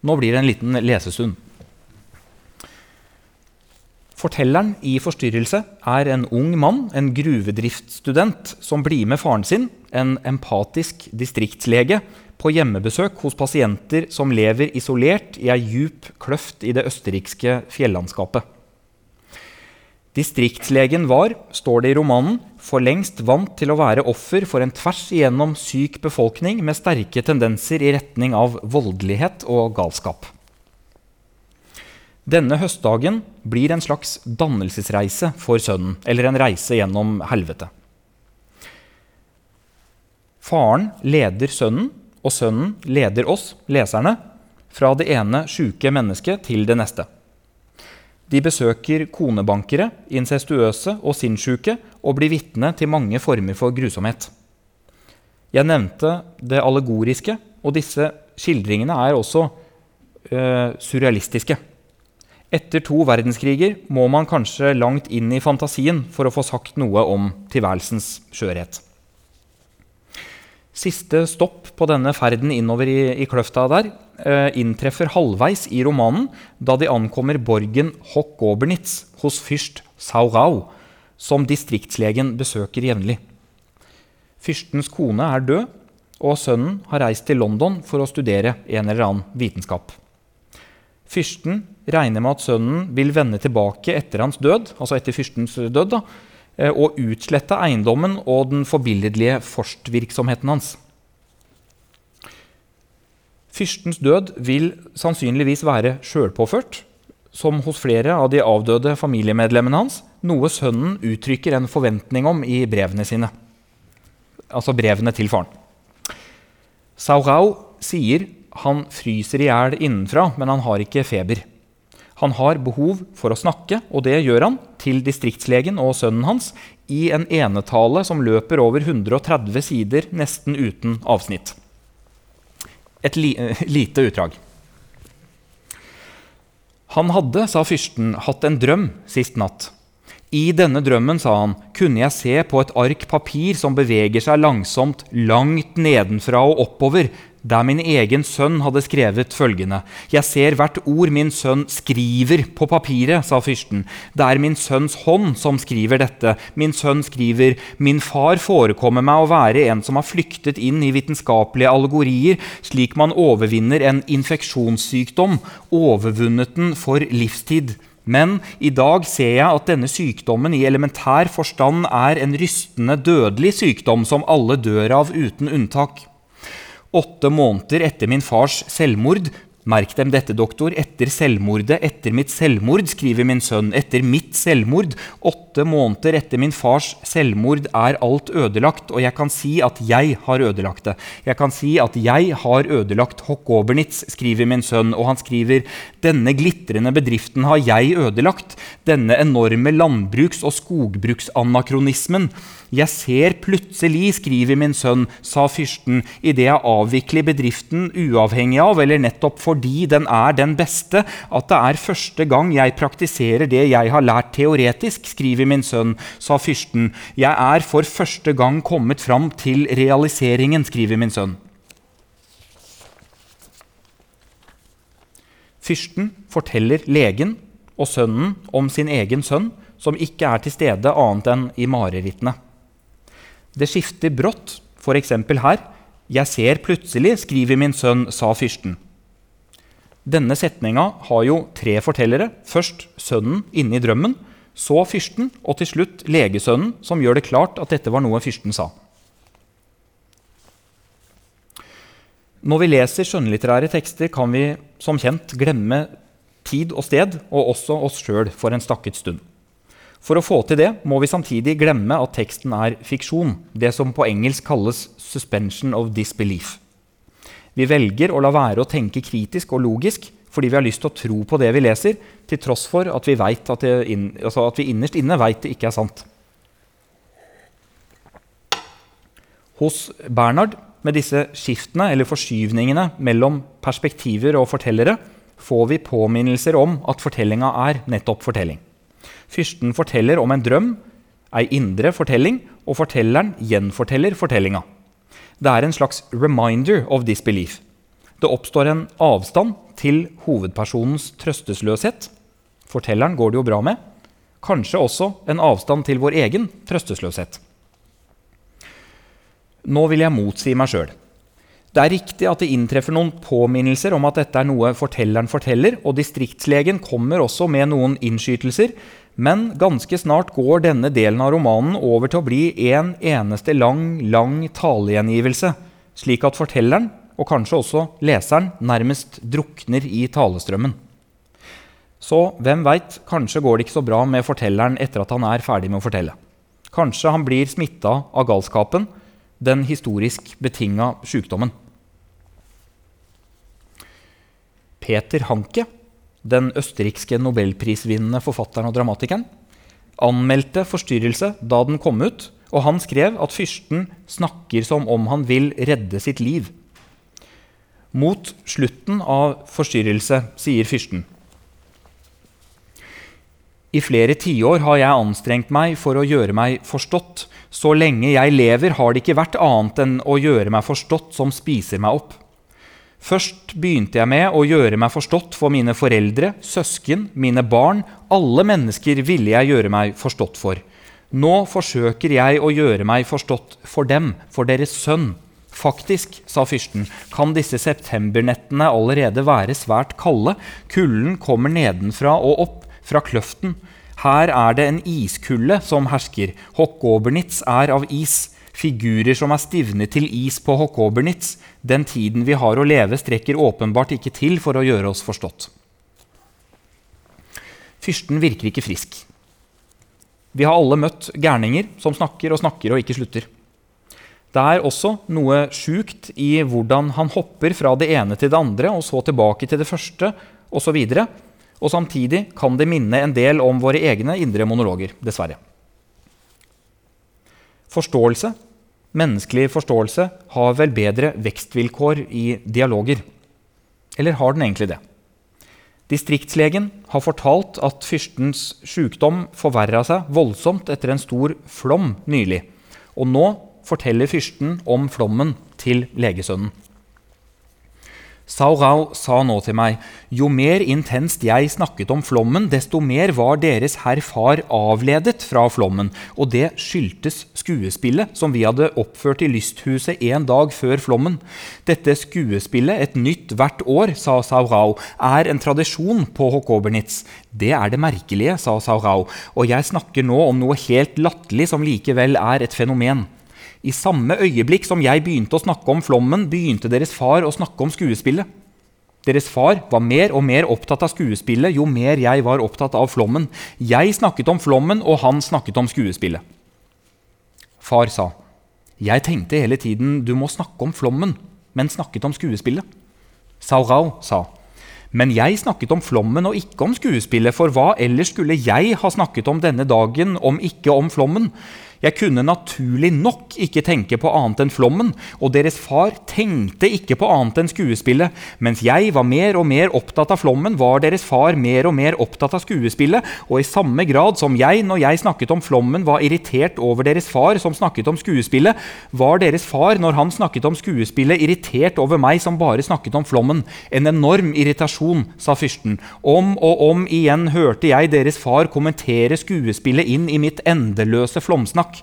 Nå blir det en liten lesestund. Fortelleren i 'Forstyrrelse' er en ung mann, en gruvedriftsstudent, som blir med faren sin, en empatisk distriktslege, på hjemmebesøk hos pasienter som lever isolert i ei djup kløft i det østerrikske fjellandskapet. Distriktslegen var, står det i romanen, for lengst vant til å være offer for en tvers igjennom syk befolkning med sterke tendenser i retning av voldelighet og galskap. Denne høstdagen blir en slags dannelsesreise for sønnen, eller en reise gjennom helvete. Faren leder sønnen, og sønnen leder oss, leserne, fra det ene sjuke mennesket til det neste. De besøker konebankere, incestuøse og sinnssjuke og blir vitne til mange former for grusomhet. Jeg nevnte det allegoriske, og disse skildringene er også øh, surrealistiske. Etter to verdenskriger må man kanskje langt inn i fantasien for å få sagt noe om tilværelsens skjørhet. Siste stopp på denne ferden innover i, i kløfta der eh, inntreffer halvveis i romanen, da de ankommer borgen Hock-Gobernitz hos fyrst Saurau, som distriktslegen besøker jevnlig. Fyrstens kone er død, og sønnen har reist til London for å studere en eller annen vitenskap. Fyrsten regner med at sønnen vil vende tilbake etter hans død, altså etter fyrstens død, da, eh, og utslette eiendommen og den forbilledlige forstvirksomheten hans. Fyrstens død vil sannsynligvis være sjølpåført, som hos flere av de avdøde familiemedlemmene hans, noe sønnen uttrykker en forventning om i brevene sine. Altså brevene til faren. Saurau sier han fryser i hjel innenfra, men han har ikke feber. Han har behov for å snakke, og det gjør han til distriktslegen og sønnen hans i en enetale som løper over 130 sider, nesten uten avsnitt. Et li [laughs] lite utdrag. Han hadde, sa fyrsten, hatt en drøm sist natt. I denne drømmen, sa han, kunne jeg se på et ark papir som beveger seg langsomt langt nedenfra og oppover, der min egen sønn hadde skrevet følgende.: Jeg ser hvert ord min sønn skriver på papiret, sa fyrsten. Det er min sønns hånd som skriver dette. Min sønn skriver, min far forekommer meg å være en som har flyktet inn i vitenskapelige allegorier, slik man overvinner en infeksjonssykdom, overvunnet den for livstid. Men i dag ser jeg at denne sykdommen i elementær forstand er en rystende, dødelig sykdom som alle dør av uten unntak. Åtte måneder etter min fars selvmord Merk dem dette, doktor. Etter selvmordet, etter mitt selvmord, skriver min sønn. Etter mitt selvmord, åtte måneder etter min fars selvmord, er alt ødelagt, og jeg kan si at jeg har ødelagt det. Jeg kan si at jeg har ødelagt Hokkobernitz, skriver min sønn, og han skriver denne glitrende bedriften har jeg ødelagt, denne enorme landbruks- og skogbruksanakronismen. Jeg ser plutselig, skriver min sønn, sa fyrsten, idet jeg avvikler bedriften uavhengig av, eller nettopp fordi den er den beste, at det er første gang jeg praktiserer det jeg har lært teoretisk, skriver min sønn, sa fyrsten. Jeg er for første gang kommet fram til realiseringen, skriver min sønn. Fyrsten forteller legen og sønnen om sin egen sønn, som ikke er til stede annet enn i marerittene. Det skifter brått, f.eks. her. Jeg ser plutselig, skriver min sønn, sa fyrsten. Denne setninga har jo tre fortellere. Først sønnen inne i drømmen, så fyrsten, og til slutt legesønnen, som gjør det klart at dette var noe fyrsten sa. Når vi leser skjønnlitterære tekster, kan vi som kjent glemme tid og sted, og også oss sjøl for en stakket stund. For å få til det må vi samtidig glemme at teksten er fiksjon, det som på engelsk kalles 'suspension of disbelief'. Vi velger å la være å tenke kritisk og logisk fordi vi har lyst til å tro på det vi leser, til tross for at vi, at inn, altså at vi innerst inne veit det ikke er sant. Hos Bernhard, med disse skiftene eller forskyvningene mellom perspektiver og fortellere, får vi påminnelser om at fortellinga er nettopp fortelling. Fyrsten forteller om en drøm, ei indre fortelling, og fortelleren gjenforteller fortellinga. Det er en slags 'reminder of disbelief'. Det oppstår en avstand til hovedpersonens trøstesløshet. Fortelleren går det jo bra med. Kanskje også en avstand til vår egen trøstesløshet. Nå vil jeg motsi meg sjøl. Det er riktig at det inntreffer noen påminnelser om at dette er noe fortelleren forteller, og distriktslegen kommer også med noen innskytelser, men ganske snart går denne delen av romanen over til å bli en eneste lang, lang talegjengivelse, slik at fortelleren, og kanskje også leseren, nærmest drukner i talestrømmen. Så hvem veit, kanskje går det ikke så bra med fortelleren etter at han er ferdig med å fortelle. Kanskje han blir smitta av galskapen, den historisk betinga sykdommen. Peter Hanke den østerrikske nobelprisvinnende forfatteren og dramatikeren, anmeldte forstyrrelse da den kom ut, og han skrev at fyrsten snakker som om han vil redde sitt liv. Mot slutten av forstyrrelse sier fyrsten. I flere tiår har jeg anstrengt meg for å gjøre meg forstått. Så lenge jeg lever, har det ikke vært annet enn å gjøre meg forstått som spiser meg opp. Først begynte jeg med å gjøre meg forstått for mine foreldre, søsken, mine barn. Alle mennesker ville jeg gjøre meg forstått for. Nå forsøker jeg å gjøre meg forstått for dem, for deres sønn. Faktisk, sa fyrsten, kan disse septembernettene allerede være svært kalde. Kulden kommer nedenfra og opp, fra kløften. Her er det en iskulde som hersker. Hokkobernitz er av is. Figurer som er stivnet til is på Hokobernitz, Den tiden vi har å leve, strekker åpenbart ikke til for å gjøre oss forstått. Fyrsten virker ikke frisk. Vi har alle møtt gærninger som snakker og snakker og ikke slutter. Det er også noe sjukt i hvordan han hopper fra det ene til det andre og så tilbake til det første osv. Og, og samtidig kan det minne en del om våre egne indre monologer, dessverre. Forståelse, menneskelig forståelse, har vel bedre vekstvilkår i dialoger. Eller har den egentlig det? Distriktslegen har fortalt at fyrstens sykdom forverra seg voldsomt etter en stor flom nylig. Og nå forteller fyrsten om flommen til legesønnen. Sao Rao sa nå til meg, jo mer intenst jeg snakket om flommen, desto mer var deres herr far avledet fra flommen, og det skyldtes skuespillet som vi hadde oppført i lysthuset en dag før flommen. Dette skuespillet, et nytt hvert år, sa Sao Rao, er en tradisjon på Hokobernitz. Det er det merkelige, sa Sao Rao, og jeg snakker nå om noe helt latterlig som likevel er et fenomen. I samme øyeblikk som jeg begynte å snakke om flommen, begynte deres far å snakke om skuespillet. Deres far var mer og mer opptatt av skuespillet jo mer jeg var opptatt av flommen. Jeg snakket om flommen, og han snakket om skuespillet. Far sa, 'Jeg tenkte hele tiden du må snakke om flommen', men snakket om skuespillet. Saurau sa, 'Men jeg snakket om flommen og ikke om skuespillet, for hva ellers skulle jeg ha snakket om denne dagen om ikke om flommen?' Jeg kunne naturlig nok ikke tenke på annet enn flommen, og deres far tenkte ikke på annet enn skuespillet. Mens jeg var mer og mer opptatt av flommen, var deres far mer og mer opptatt av skuespillet, og i samme grad som jeg, når jeg snakket om flommen, var irritert over deres far som snakket om skuespillet, var deres far, når han snakket om skuespillet, irritert over meg som bare snakket om flommen. En enorm irritasjon, sa fyrsten. Om og om igjen hørte jeg deres far kommentere skuespillet inn i mitt endeløse flomsnakk.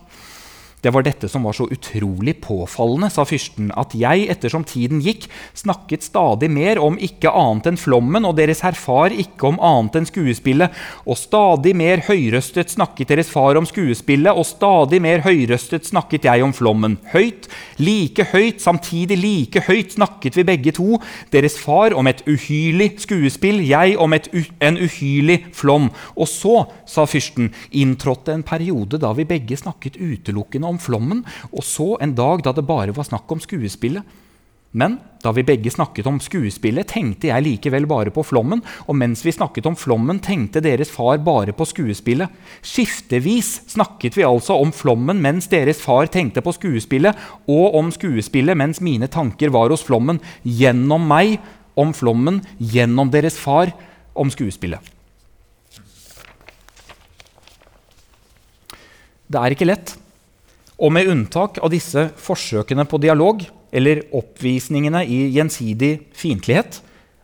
Det var dette som var så utrolig påfallende, sa fyrsten, at jeg ettersom tiden gikk, snakket stadig mer om ikke annet enn flommen, og deres herr far ikke om annet enn skuespillet, og stadig mer høyrøstet snakket deres far om skuespillet, og stadig mer høyrøstet snakket jeg om flommen. Høyt, like høyt, samtidig like høyt snakket vi begge to, deres far om et uhyrlig skuespill, jeg om en uhyrlig flom. Og så, sa fyrsten, inntrådte en periode da vi begge snakket utelukkende om flommen, og så en dag da det bare var snakk om skuespillet. Men da vi begge snakket om skuespillet, tenkte jeg likevel bare på flommen, og mens vi snakket om flommen, tenkte deres far bare på skuespillet. Skiftevis snakket vi altså om flommen mens deres far tenkte på skuespillet, og om skuespillet mens mine tanker var hos flommen, gjennom meg om flommen, gjennom deres far om skuespillet. Det er ikke lett. Og med unntak av disse forsøkene på dialog, eller oppvisningene i gjensidig fiendtlighet,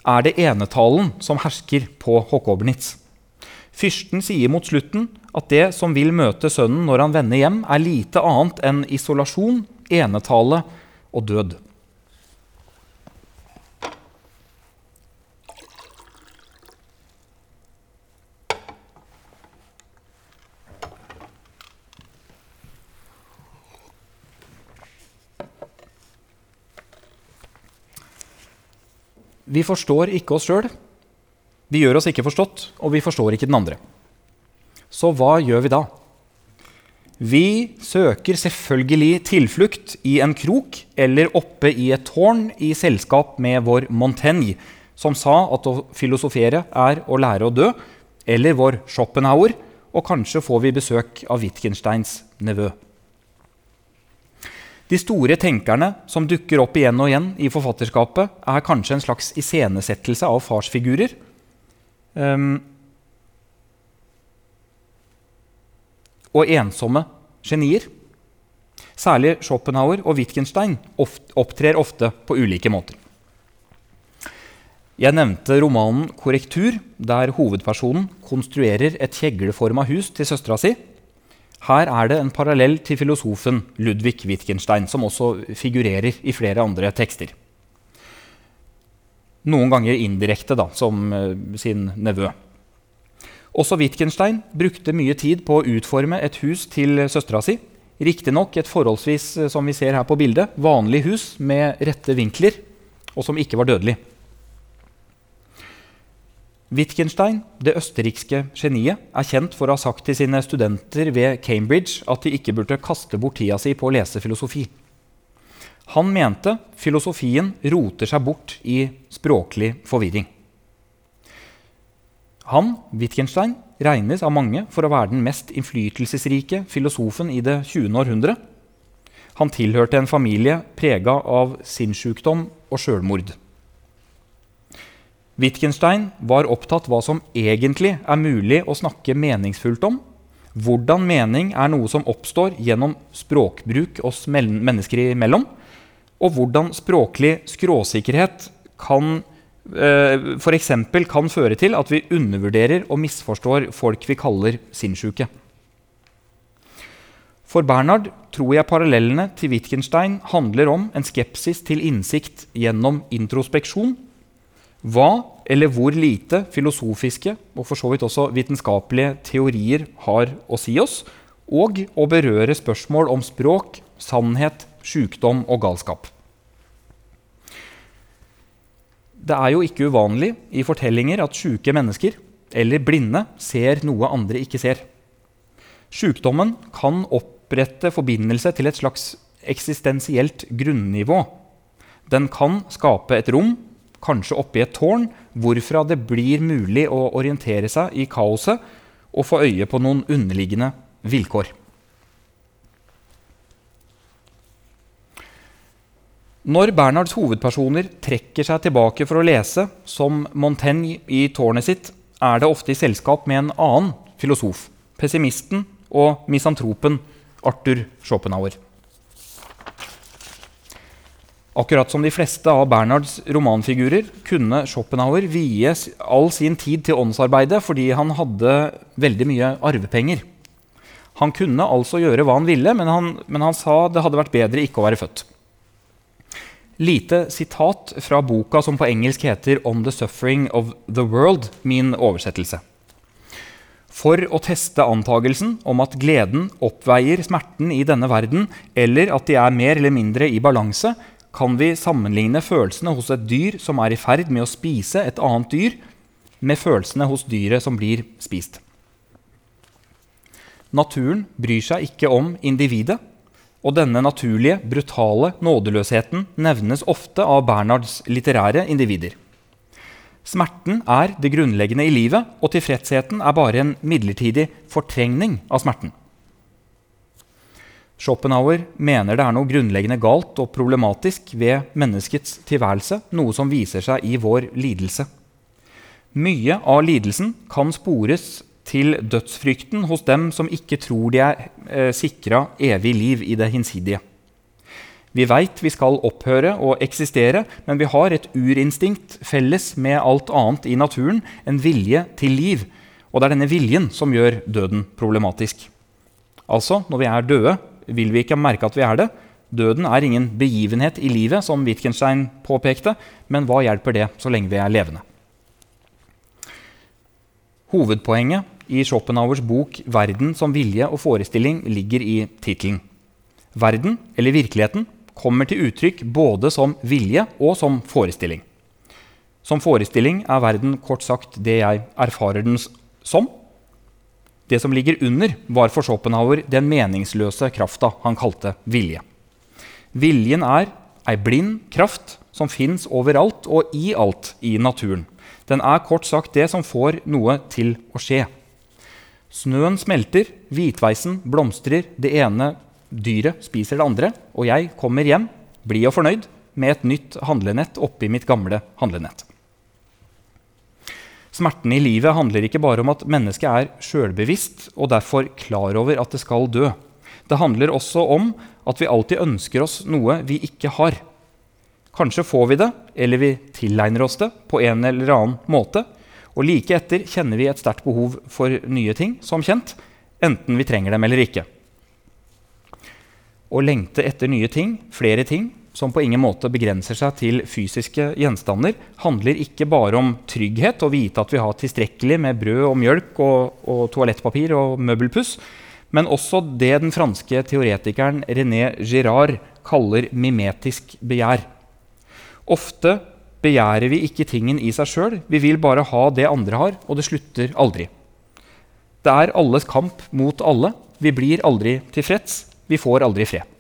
er det enetalen som hersker på Håkobernitz. Fyrsten sier mot slutten at det som vil møte sønnen når han vender hjem, er lite annet enn isolasjon, enetale og død. Vi forstår ikke oss sjøl. Vi gjør oss ikke forstått, og vi forstår ikke den andre. Så hva gjør vi da? Vi søker selvfølgelig tilflukt i en krok eller oppe i et tårn i selskap med vår Montaigne, som sa at å filosofere er å lære å dø, eller vår Schopenhauer, og kanskje får vi besøk av Wittgensteins nevø. De store tenkerne som dukker opp igjen og igjen i forfatterskapet, er kanskje en slags iscenesettelse av farsfigurer. Um, og ensomme genier. Særlig Schopenhauer og Wittgenstein opptrer ofte på ulike måter. Jeg nevnte romanen 'Korrektur', der hovedpersonen konstruerer et kjegleforma hus til søstera si. Her er det en parallell til filosofen Ludvig Wittgenstein, som også figurerer i flere andre tekster. Noen ganger indirekte, da, som uh, sin nevø. Også Wittgenstein brukte mye tid på å utforme et hus til søstera si. Riktignok et forholdsvis eh, som vi ser her på bildet, vanlig hus med rette vinkler, og som ikke var dødelig. Wittgenstein, det østerrikske geniet, er kjent for å ha sagt til sine studenter ved Cambridge at de ikke burde kaste bort tida si på å lese filosofi. Han mente filosofien roter seg bort i språklig forvirring. Han, Wittgenstein, regnes av mange for å være den mest innflytelsesrike filosofen i det 20. århundre. Han tilhørte en familie prega av sinnssykdom og sjølmord. Wittgenstein var opptatt hva som egentlig er mulig å snakke meningsfullt om. Hvordan mening er noe som oppstår gjennom språkbruk oss mennesker imellom. Og hvordan språklig skråsikkerhet kan eh, f.eks. kan føre til at vi undervurderer og misforstår folk vi kaller sinnssyke. For Bernhard tror jeg parallellene til Wittgenstein handler om en skepsis til innsikt gjennom introspeksjon. Hva eller hvor lite filosofiske og for så vidt også vitenskapelige teorier har å si oss, og å berøre spørsmål om språk, sannhet, sykdom og galskap. Det er jo ikke uvanlig i fortellinger at syke mennesker eller blinde ser noe andre ikke ser. Sykdommen kan opprette forbindelse til et slags eksistensielt grunnivå. Den kan skape et rom, kanskje oppi et tårn, hvorfra det blir mulig å orientere seg i kaoset og få øye på noen underliggende vilkår. Når Bernhards hovedpersoner trekker seg tilbake for å lese, som Montaigne i tårnet sitt, er det ofte i selskap med en annen filosof, pessimisten og misantropen Arthur Schopenhauer. Akkurat som de fleste av Bernhards romanfigurer kunne Schopenhauer vie all sin tid til åndsarbeidet fordi han hadde veldig mye arvepenger. Han kunne altså gjøre hva han ville, men han, men han sa det hadde vært bedre ikke å være født lite sitat fra boka som på engelsk heter 'On the Suffering of the World', min oversettelse. For å teste antagelsen om at gleden oppveier smerten i denne verden, eller at de er mer eller mindre i balanse, kan vi sammenligne følelsene hos et dyr som er i ferd med å spise et annet dyr, med følelsene hos dyret som blir spist. Naturen bryr seg ikke om individet, og denne naturlige, brutale nådeløsheten nevnes ofte av Bernhards litterære individer. Smerten er det grunnleggende i livet, og tilfredsheten er bare en midlertidig fortrengning av smerten. Schopenhauer mener det er noe grunnleggende galt og problematisk ved menneskets tilværelse, noe som viser seg i vår lidelse. Mye av lidelsen kan spores til dødsfrykten hos dem som ikke tror de er eh, sikra evig liv i det hinsidige. Vi veit vi skal opphøre å eksistere, men vi har et urinstinkt felles med alt annet i naturen, en vilje til liv. Og det er denne viljen som gjør døden problematisk. Altså, når vi er døde, vil vi ikke merke at vi er det. Døden er ingen begivenhet i livet, som Wittgenstein påpekte, men hva hjelper det så lenge vi er levende? Hovedpoenget i Schopenhauers bok 'Verden som vilje og forestilling' ligger i tittelen. Verden, eller virkeligheten, kommer til uttrykk både som vilje og som forestilling. Som forestilling er verden kort sagt det jeg erfarer den som. Det som ligger under, var for Schopenhauer den meningsløse krafta han kalte vilje. Viljen er ei blind kraft som fins overalt og i alt i naturen. Den er kort sagt det som får noe til å skje. Snøen smelter, hvitveisen blomstrer, det ene dyret spiser det andre, og jeg kommer hjem, blid og fornøyd, med et nytt handlenett oppi mitt gamle handlenett. Smerten i livet handler ikke bare om at mennesket er sjølbevisst og derfor klar over at det skal dø. Det handler også om at vi alltid ønsker oss noe vi ikke har. Kanskje får vi det, eller vi tilegner oss det på en eller annen måte. Og like etter kjenner vi et sterkt behov for nye ting, som kjent, enten vi trenger dem eller ikke. Å lengte etter nye ting, flere ting, som på ingen måte begrenser seg til fysiske gjenstander, handler ikke bare om trygghet og vite at vi har tilstrekkelig med brød og mjølk og, og toalettpapir og møbelpuss, men også det den franske teoretikeren René Girard kaller mimetisk begjær. Ofte begjærer vi ikke tingen i seg sjøl. Vi vil bare ha det andre har, og det slutter aldri. Det er alles kamp mot alle. Vi blir aldri tilfreds. Vi får aldri fred.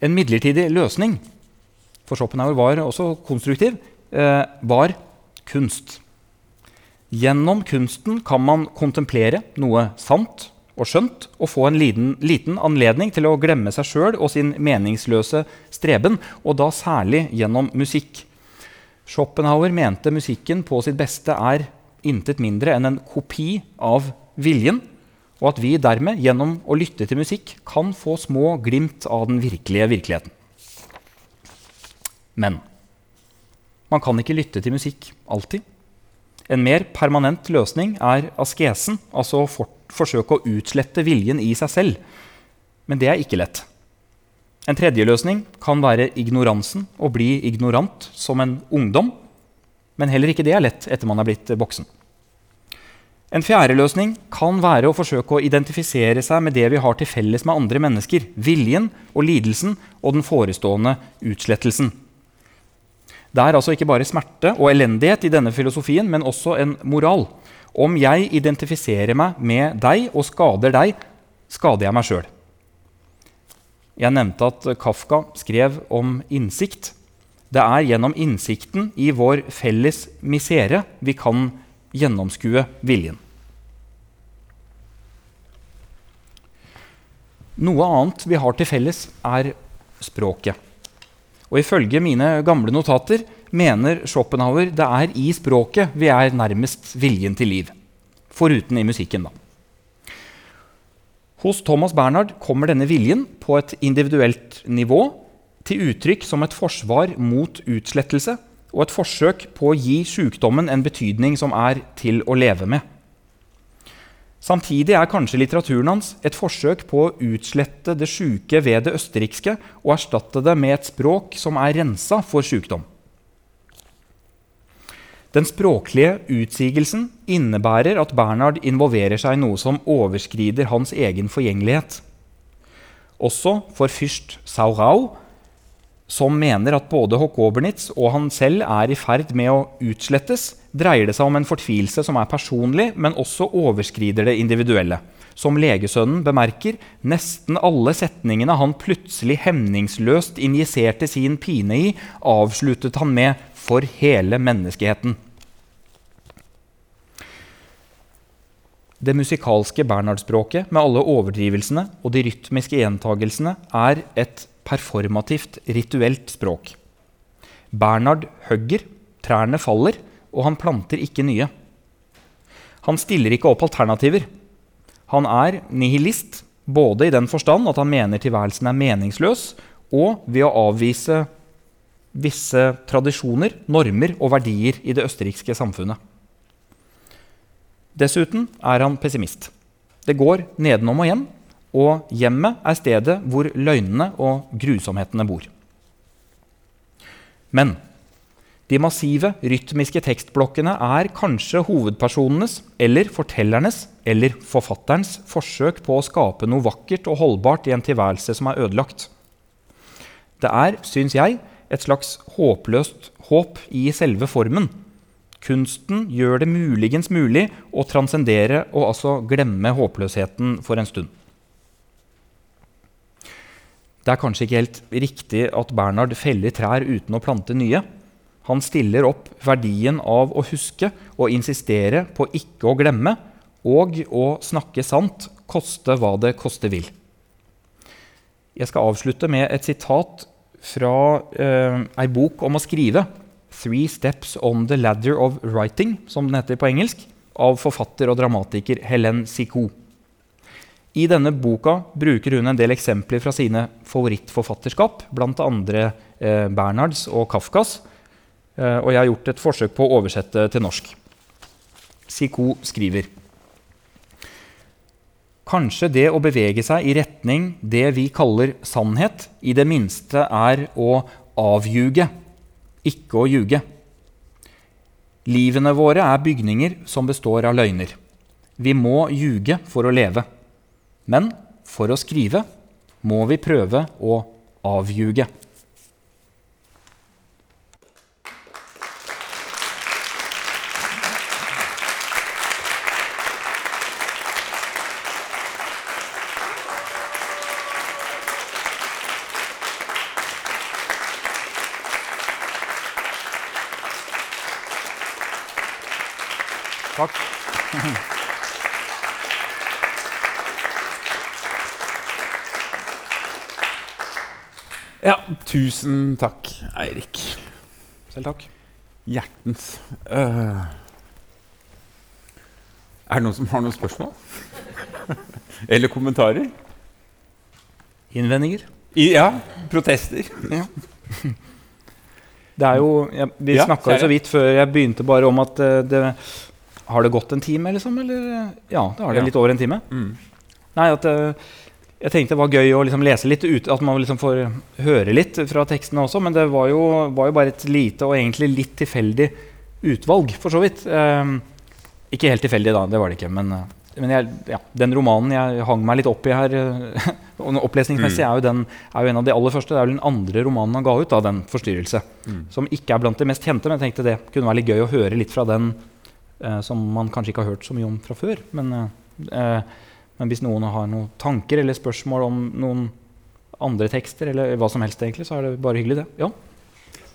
En midlertidig løsning for Schopenhauer var også konstruktiv, eh, var kunst. Gjennom kunsten kan man kontemplere noe sant og skjønt og få en liten, liten anledning til å glemme seg sjøl og sin meningsløse streben, og da særlig gjennom musikk. Schopenhauer mente musikken på sitt beste er intet mindre enn en kopi av viljen, og at vi dermed, gjennom å lytte til musikk, kan få små glimt av den virkelige virkeligheten. Men Man kan ikke lytte til musikk alltid. En mer permanent løsning er askesen, altså å for forsøke å utslette viljen i seg selv. Men det er ikke lett. En tredje løsning kan være ignoransen, å bli ignorant som en ungdom. Men heller ikke det er lett etter man er blitt voksen. En fjerde løsning kan være å forsøke å identifisere seg med det vi har til felles med andre mennesker, viljen og lidelsen og den forestående utslettelsen. Det er altså ikke bare smerte og elendighet i denne filosofien, men også en moral. Om jeg identifiserer meg med deg og skader deg, skader jeg meg sjøl. Jeg nevnte at Kafka skrev om innsikt. Det er gjennom innsikten i vår felles misere vi kan gjennomskue viljen. Noe annet vi har til felles, er språket. Og Ifølge mine gamle notater mener Schopenhauer det er i språket vi er nærmest viljen til liv. Foruten i musikken, da. Hos Thomas Bernhard kommer denne viljen på et individuelt nivå til uttrykk som et forsvar mot utslettelse og et forsøk på å gi sykdommen en betydning som er til å leve med. Samtidig er kanskje litteraturen hans et forsøk på å utslette det sjuke ved det østerrikske og erstatte det med et språk som er rensa for sykdom. Den språklige utsigelsen innebærer at Bernhard involverer seg i noe som overskrider hans egen forgjengelighet. Også for fyrst Saurau som mener at både Hokobernitz og han selv er i ferd med å utslettes, dreier det seg om en fortvilelse som er personlig, men også overskrider det individuelle. Som legesønnen bemerker, nesten alle setningene han plutselig hemningsløst injiserte sin pine i, avsluttet han med 'for hele menneskeheten'. Det musikalske Bernhard-språket med alle overdrivelsene og de rytmiske gjentagelsene er et performativt, rituelt språk. Bernhard hugger, trærne faller, og han planter ikke nye. Han stiller ikke opp alternativer. Han er nihilist, både i den forstand at han mener tilværelsen er meningsløs, og ved å avvise visse tradisjoner, normer og verdier i det østerrikske samfunnet. Dessuten er han pessimist. Det går nedenom og hjem, og hjemmet er stedet hvor løgnene og grusomhetene bor. Men de massive rytmiske tekstblokkene er kanskje hovedpersonenes eller fortellernes eller forfatterens forsøk på å skape noe vakkert og holdbart i en tilværelse som er ødelagt. Det er, syns jeg, et slags håpløst håp i selve formen. Kunsten gjør det muligens mulig å transcendere og altså glemme håpløsheten for en stund. Det er kanskje ikke helt riktig at Bernhard feller trær uten å plante nye. Han stiller opp verdien av å huske og insistere på ikke å glemme, og å snakke sant, koste hva det koste vil. Jeg skal avslutte med et sitat fra eh, ei bok om å skrive, 'Three Steps on the Ladder of Writing', som den heter på engelsk, av forfatter og dramatiker Helen Sicot. I denne boka bruker hun en del eksempler fra sine favorittforfatterskap, bl.a. Eh, Bernhards og Kafkas. Eh, og jeg har gjort et forsøk på å oversette til norsk. Siko skriver Kanskje det å bevege seg i retning det vi kaller sannhet, i det minste er å avljuge, ikke å ljuge. Livene våre er bygninger som består av løgner. Vi må ljuge for å leve. Men for å skrive må vi prøve å avljuge. Takk. Ja, tusen takk, Eirik. Selv takk. Hjertens. Uh, er det noen som har noen spørsmål? [laughs] Eller kommentarer? Innvendinger? I, ja. Protester? Ja. Det er jo, jeg, vi Ja, snakka så vidt før jeg begynte bare om at eh, det Har det gått en time, liksom? Eller? Ja, det har det Ja. litt over en time. Mm. Nei, at eh, Jeg tenkte det var gøy å liksom lese litt ut, at man liksom får høre litt fra tekstene også, men det var jo, var jo bare et lite og egentlig litt tilfeldig utvalg, for så vidt. Eh, ikke helt tilfeldig, da, det var det ikke, men, men jeg, ja, den romanen jeg hang meg litt opp i her, [laughs] opplesningsmessig, er, jo den, er jo en av de aller første. Det er vel den andre romanen han ga ut, da, den 'Forstyrrelse', Mm. som ikke er blant de mest kjente, men jeg tenkte det kunne være litt gøy å høre litt fra den eh, som man kanskje ikke har hørt så mye om fra før. Men, eh, eh, men hvis noen har noen tanker eller spørsmål om noen andre tekster, eller hva som helst, egentlig, så er det bare hyggelig, det. Ja.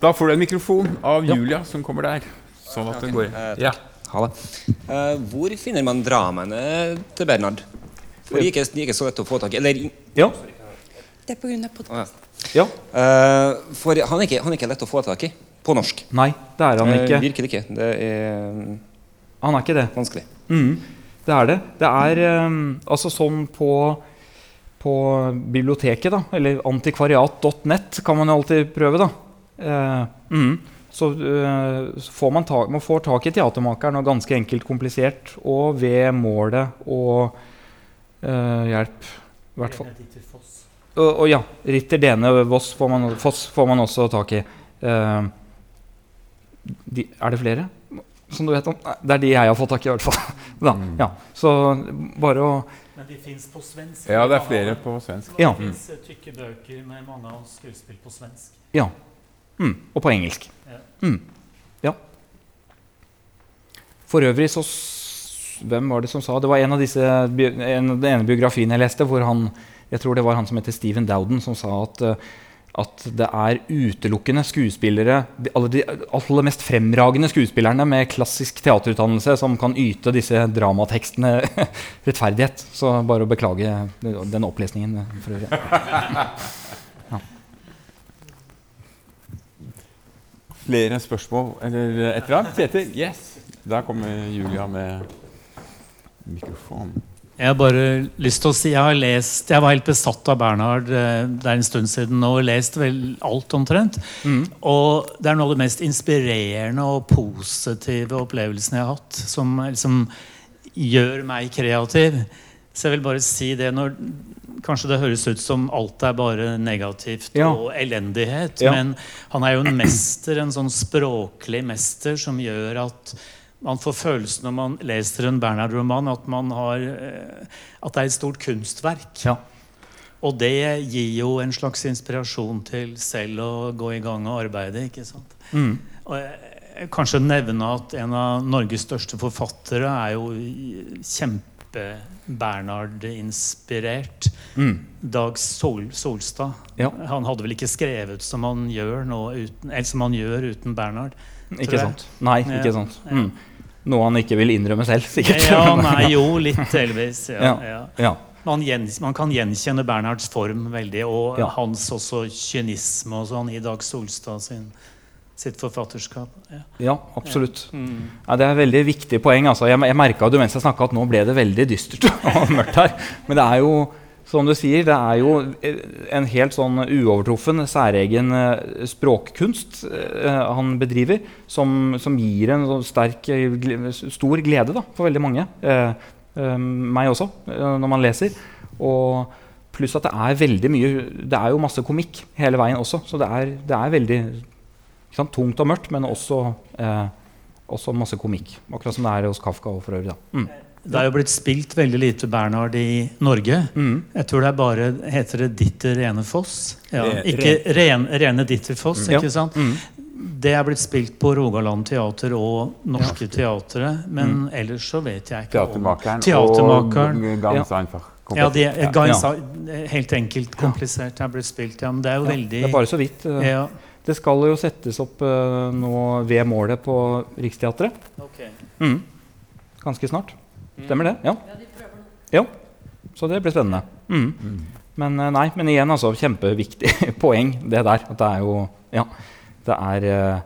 Da får du en mikrofon av Ja. Julia, som kommer der. Sånn at den går Eh, Ja. Ha det. Uh, hvor finner man dramaene til Bernhard? For de er ikke, så lett å få tak i. Eller, Ja. Det er på grunn av pod- ja. ja. Eh, for han er, ikke, han er ikke lett å få tak i på norsk. Nei, det er han ikke. ikke. virkelig ikke. Det er mm, Han er ikke det. vanskelig. Mhm, det er det. Det er um, altså sånn på, på biblioteket, da, eller antikvariat.net, kan man jo alltid prøve, da. Eh, mm. Så, uh, får man, tak, man får tak i teatermakeren, og ganske enkelt komplisert, og ved målet og uh, hjelp, i hvert fall. Og, og ja, Ritter Dene Voss får man, Foss får man også tak i. De, er det flere? Som du vet om? Nei, Det er de jeg har fått tak i, i hvert fall. [laughs] Da, ja. Så bare å Men de fins på svensk. ja, det er flere på svensk. Ja. Det fins tykke bøker med mange av skuespill på svensk. Ja. Mm. Og på engelsk. Ja. Mm. Ja. For øvrig så Hvem var det som sa Det var en av disse en, Den ene biografien jeg leste, hvor han Jeg tror det var han som heter Stephen Dowden, som sa at eh, at det er utelukkende skuespillere, de, alle de aller mest fremragende skuespillerne med klassisk teaterutdannelse som kan yte disse dramatekstene [laughs] rettferdighet. Så bare å beklage den opplesningen for øvrig. [laughs] Flere spørsmål eller et eller annet? Kjetil? Yes. Der kommer Julia med mikrofon. Jeg har bare lyst til å si Jeg har lest, jeg var helt besatt av Bernhard eh, det er en stund siden og lest vel alt omtrent. Og det er noe av det mest inspirerende og positive opplevelsene jeg har hatt, som liksom gjør meg kreativ. Så jeg vil bare si det når Kanskje det høres ut som alt er bare negativt Ja. og elendighet, Ja. men han er jo en mester, en sånn språklig mester, som gjør at man får følelsen når man leser en Bernhard-roman, at, man har, eh, at det er et stort kunstverk. Ja. Og det gir jo en slags inspirasjon til selv å gå i gang og arbeide. ikke sant? Mm. Og jeg kanskje nevne at en av Norges største forfattere er jo kjempe-Bernhard-inspirert. Mm. Dag Sol, Solstad. Ja. Han hadde vel ikke skrevet som han gjør nå uten, eller som han gjør uten Bernhard. Ikke sant? Nei, Ja, ikke sant. Mm. Noe han ikke vil innrømme selv, sikkert. Ja, [laughs] nei, jo, litt delvis. Ja, Ja. ja. Ja. Man, man kan gjenkjenne Bernhards form veldig, og Ja. hans også kynisme og sånn i Dag Solstad sin, sitt forfatterskap. Ja. ja, absolutt. Mm. Ja, det er et veldig viktig poeng. Altså. Jeg, jeg merka mens jeg snakka at nå ble det veldig dystert [laughs] og mørkt her. Men det er jo, som du sier, det er jo en helt sånn uovertruffen, særegen eh, språkkunst eh, han bedriver, som, som gir en sånn sterk, eh, stor glede da, for veldig mange. Meg også, når man leser. Og pluss at det er veldig mye Det er jo masse komikk hele veien også, så det er, det er veldig sant, tungt og mørkt, men også eh, også masse komikk. Akkurat som det er hos Kafka. og for øvrig. Da. Mm. Det er jo blitt spilt veldig lite Bernhard i Norge. Mm. Jeg tror det er bare Heter det Ditter Rene Foss? Ja, ikke ren, Rene Ditter Foss, Ja. ikke sant? Mm. Det er blitt spilt på Rogaland Teater og Norske Teatre, men ellers så vet jeg ikke Teatermakeren, Teatermakeren. og Gans einfach. Ja, de, Ja. Helt enkelt komplisert er blitt spilt, ja. Men det er jo Ja, veldig det er bare så vidt. eh, ja. Det skal jo settes opp eh, nå ved målet på Riksteatret. Mm. Ganske snart. Stemmer det? Ja. ja. Så det blir spennende. Mm. Men eh, nei, men igjen, altså, kjempeviktig [laughs] poeng, det der. At det er jo Ja. Det er eh,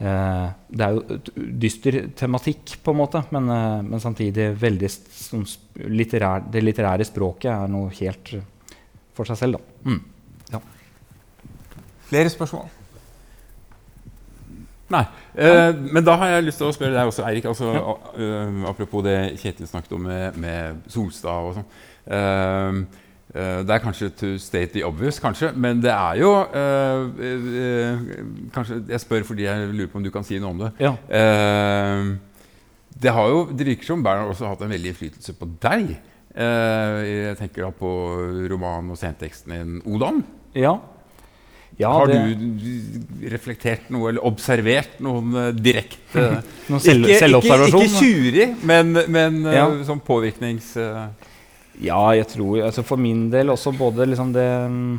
eh, Det er jo dyster tematikk, på en måte, men, eh, men samtidig veldig sånn litterær, Det litterære språket er noe helt for seg selv, da. Mm. Flere spørsmål? Nei. Eh, men da har jeg lyst til å spørre deg også, Eirik. Altså, eh, apropos det Kjetil snakket om med, med Solstad og sånn. Uh, uh, det er kanskje to state the obvious, kanskje, men det er jo kanskje, Jeg spør fordi jeg lurer på om du kan si noe om det. Ja. Det, har jo, det virker som Bernhard også har hatt en veldig innflytelse på deg. Jeg tenker da på romanen og senteksten din 'Odan'. Ja. Ja Har det, du reflektert noe, eller observert noen eh, direkte [laughs] Noen selv, ikke, selvobservasjon? Ikke, ikke tjuri, men, men eh, Ja. sånn påvirknings... eh, Ja, jeg tror altså For min del også både liksom det mm,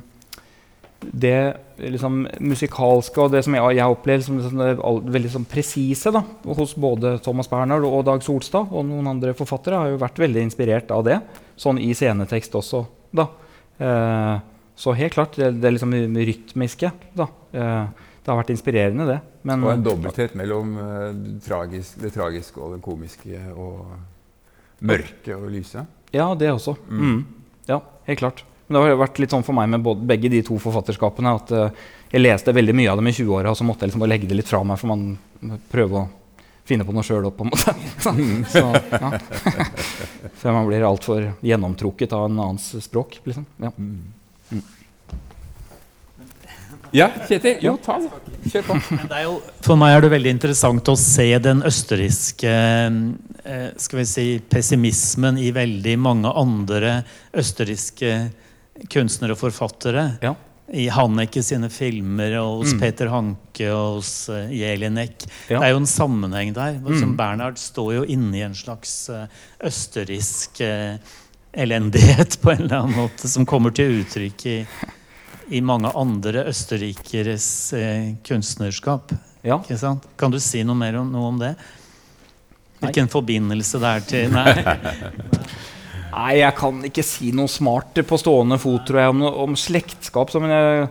Det liksom musikalske og det som jeg, jeg opplever som liksom det all, veldig sånn presise da, hos både Thomas Bernhard og Dag Solstad og noen andre forfattere, har jo vært veldig inspirert av det. Sånn i scenetekst også. da. Eh, så helt klart, det, det liksom rytmiske. da. Eh, det har vært inspirerende, det. Men, og en dobbelthet mellom eh, det, tragiske, det tragiske og det komiske og mørke og lyse. Ja, det også. Mm. Ja, helt klart. Men det har vært litt sånn for meg med både, begge de to forfatterskapene at uh, jeg leste veldig mye av dem i 20-åra, og så måtte jeg liksom bare legge det litt fra meg, for man prøver å finne på noe sjøl opp, på en måte. [laughs] så, ja. [laughs] Før man blir altfor gjennomtrukket av en annens språk. Liksom. Ja. Ja, Kjetil. Jo, ta det. Kjør på. Jo, for meg er det veldig interessant å se den østerrikske eh, skal vi si, pessimismen i veldig mange andre østerrikske kunstnere og forfattere. Ja. I Haneke sine filmer og hos Peter Hanke og hos uh, Jelinek. Ja. Det er jo en sammenheng der. Som Bernhard står jo inne i en slags eh, østerriksk eh, elendighet [laughs] på en eller annen måte, som kommer til uttrykk i, i mange andre østerrikeres eh, kunstnerskap. Ja. Ikke sant? Kan du si noe mer om, noe om det? Hvilken forbindelse det er til Nei. [laughs] Nei, jeg kan ikke si noe smart på stående fot tror jeg, om, om slektskap. Så, men, jeg,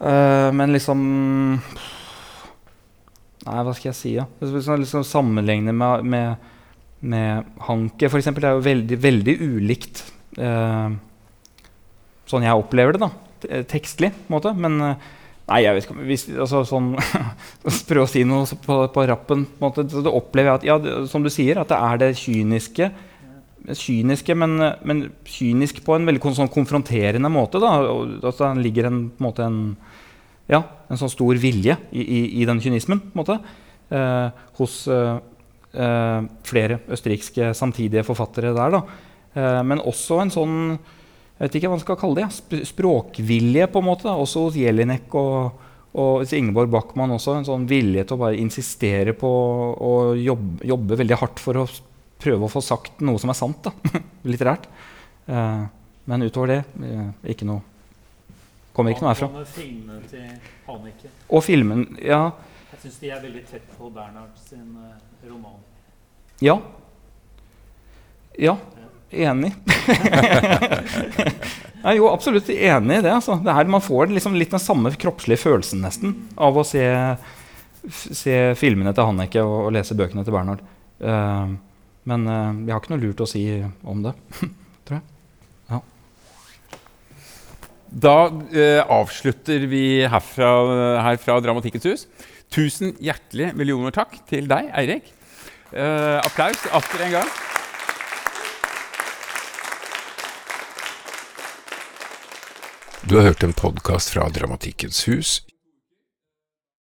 øh, men liksom Nei, hva skal jeg si? Ja? Liksom Sammenligne med, med, med Hanke, f.eks., det er jo veldig, veldig ulikt øh, sånn jeg opplever det, da. Te- Tekstlig, på en måte. Men øh, Nei, jeg vet ikke hvis, altså, sånn, [laughs] Prøve å si noe på, på rappen. På en måte, så da opplever jeg at, ja, det, som du sier, at det er det kyniske kyniske, men, men kynisk på en veldig sånn konfronterende måte. Da. Altså, det ligger en, på en, måte en, ja, en sånn stor vilje i, i, i den kynismen på en måte, eh, hos eh, eh, flere østerrikske samtidige forfattere der. Da. Eh, men også en sånn jeg vet ikke hva man skal kalle det, sp språkvilje, på en måte. Da. Også hos Jelinek og, og Ingeborg Backman også. En sånn vilje til å bare insistere på å jobbe, jobbe veldig hardt for å prøve å få sagt noe som er sant. da, [laughs] Litterært. Eh, men utover det eh, ikke noe Kommer ikke noe herfra. filmene til Haneke. Og filmen Ja. Jeg syns de er veldig tett på Bernhard sin eh, roman. Ja. Ja. Enig. [laughs] Nei, jo, absolutt enig i det. Altså. det her, man får liksom litt den samme kroppslige følelsen nesten av å se, se filmene til Hanneke og, og lese bøkene til Bernhard. Uh, men uh, jeg har ikke noe lurt å si om det, [laughs] tror jeg. Ja. Da uh, avslutter vi herfra, her fra Dramatikkens hus. Tusen hjertelig millioner takk til deg, Eirik. Eh, applaus atter en gang. Du har hørt en podkast fra Dramatikkens hus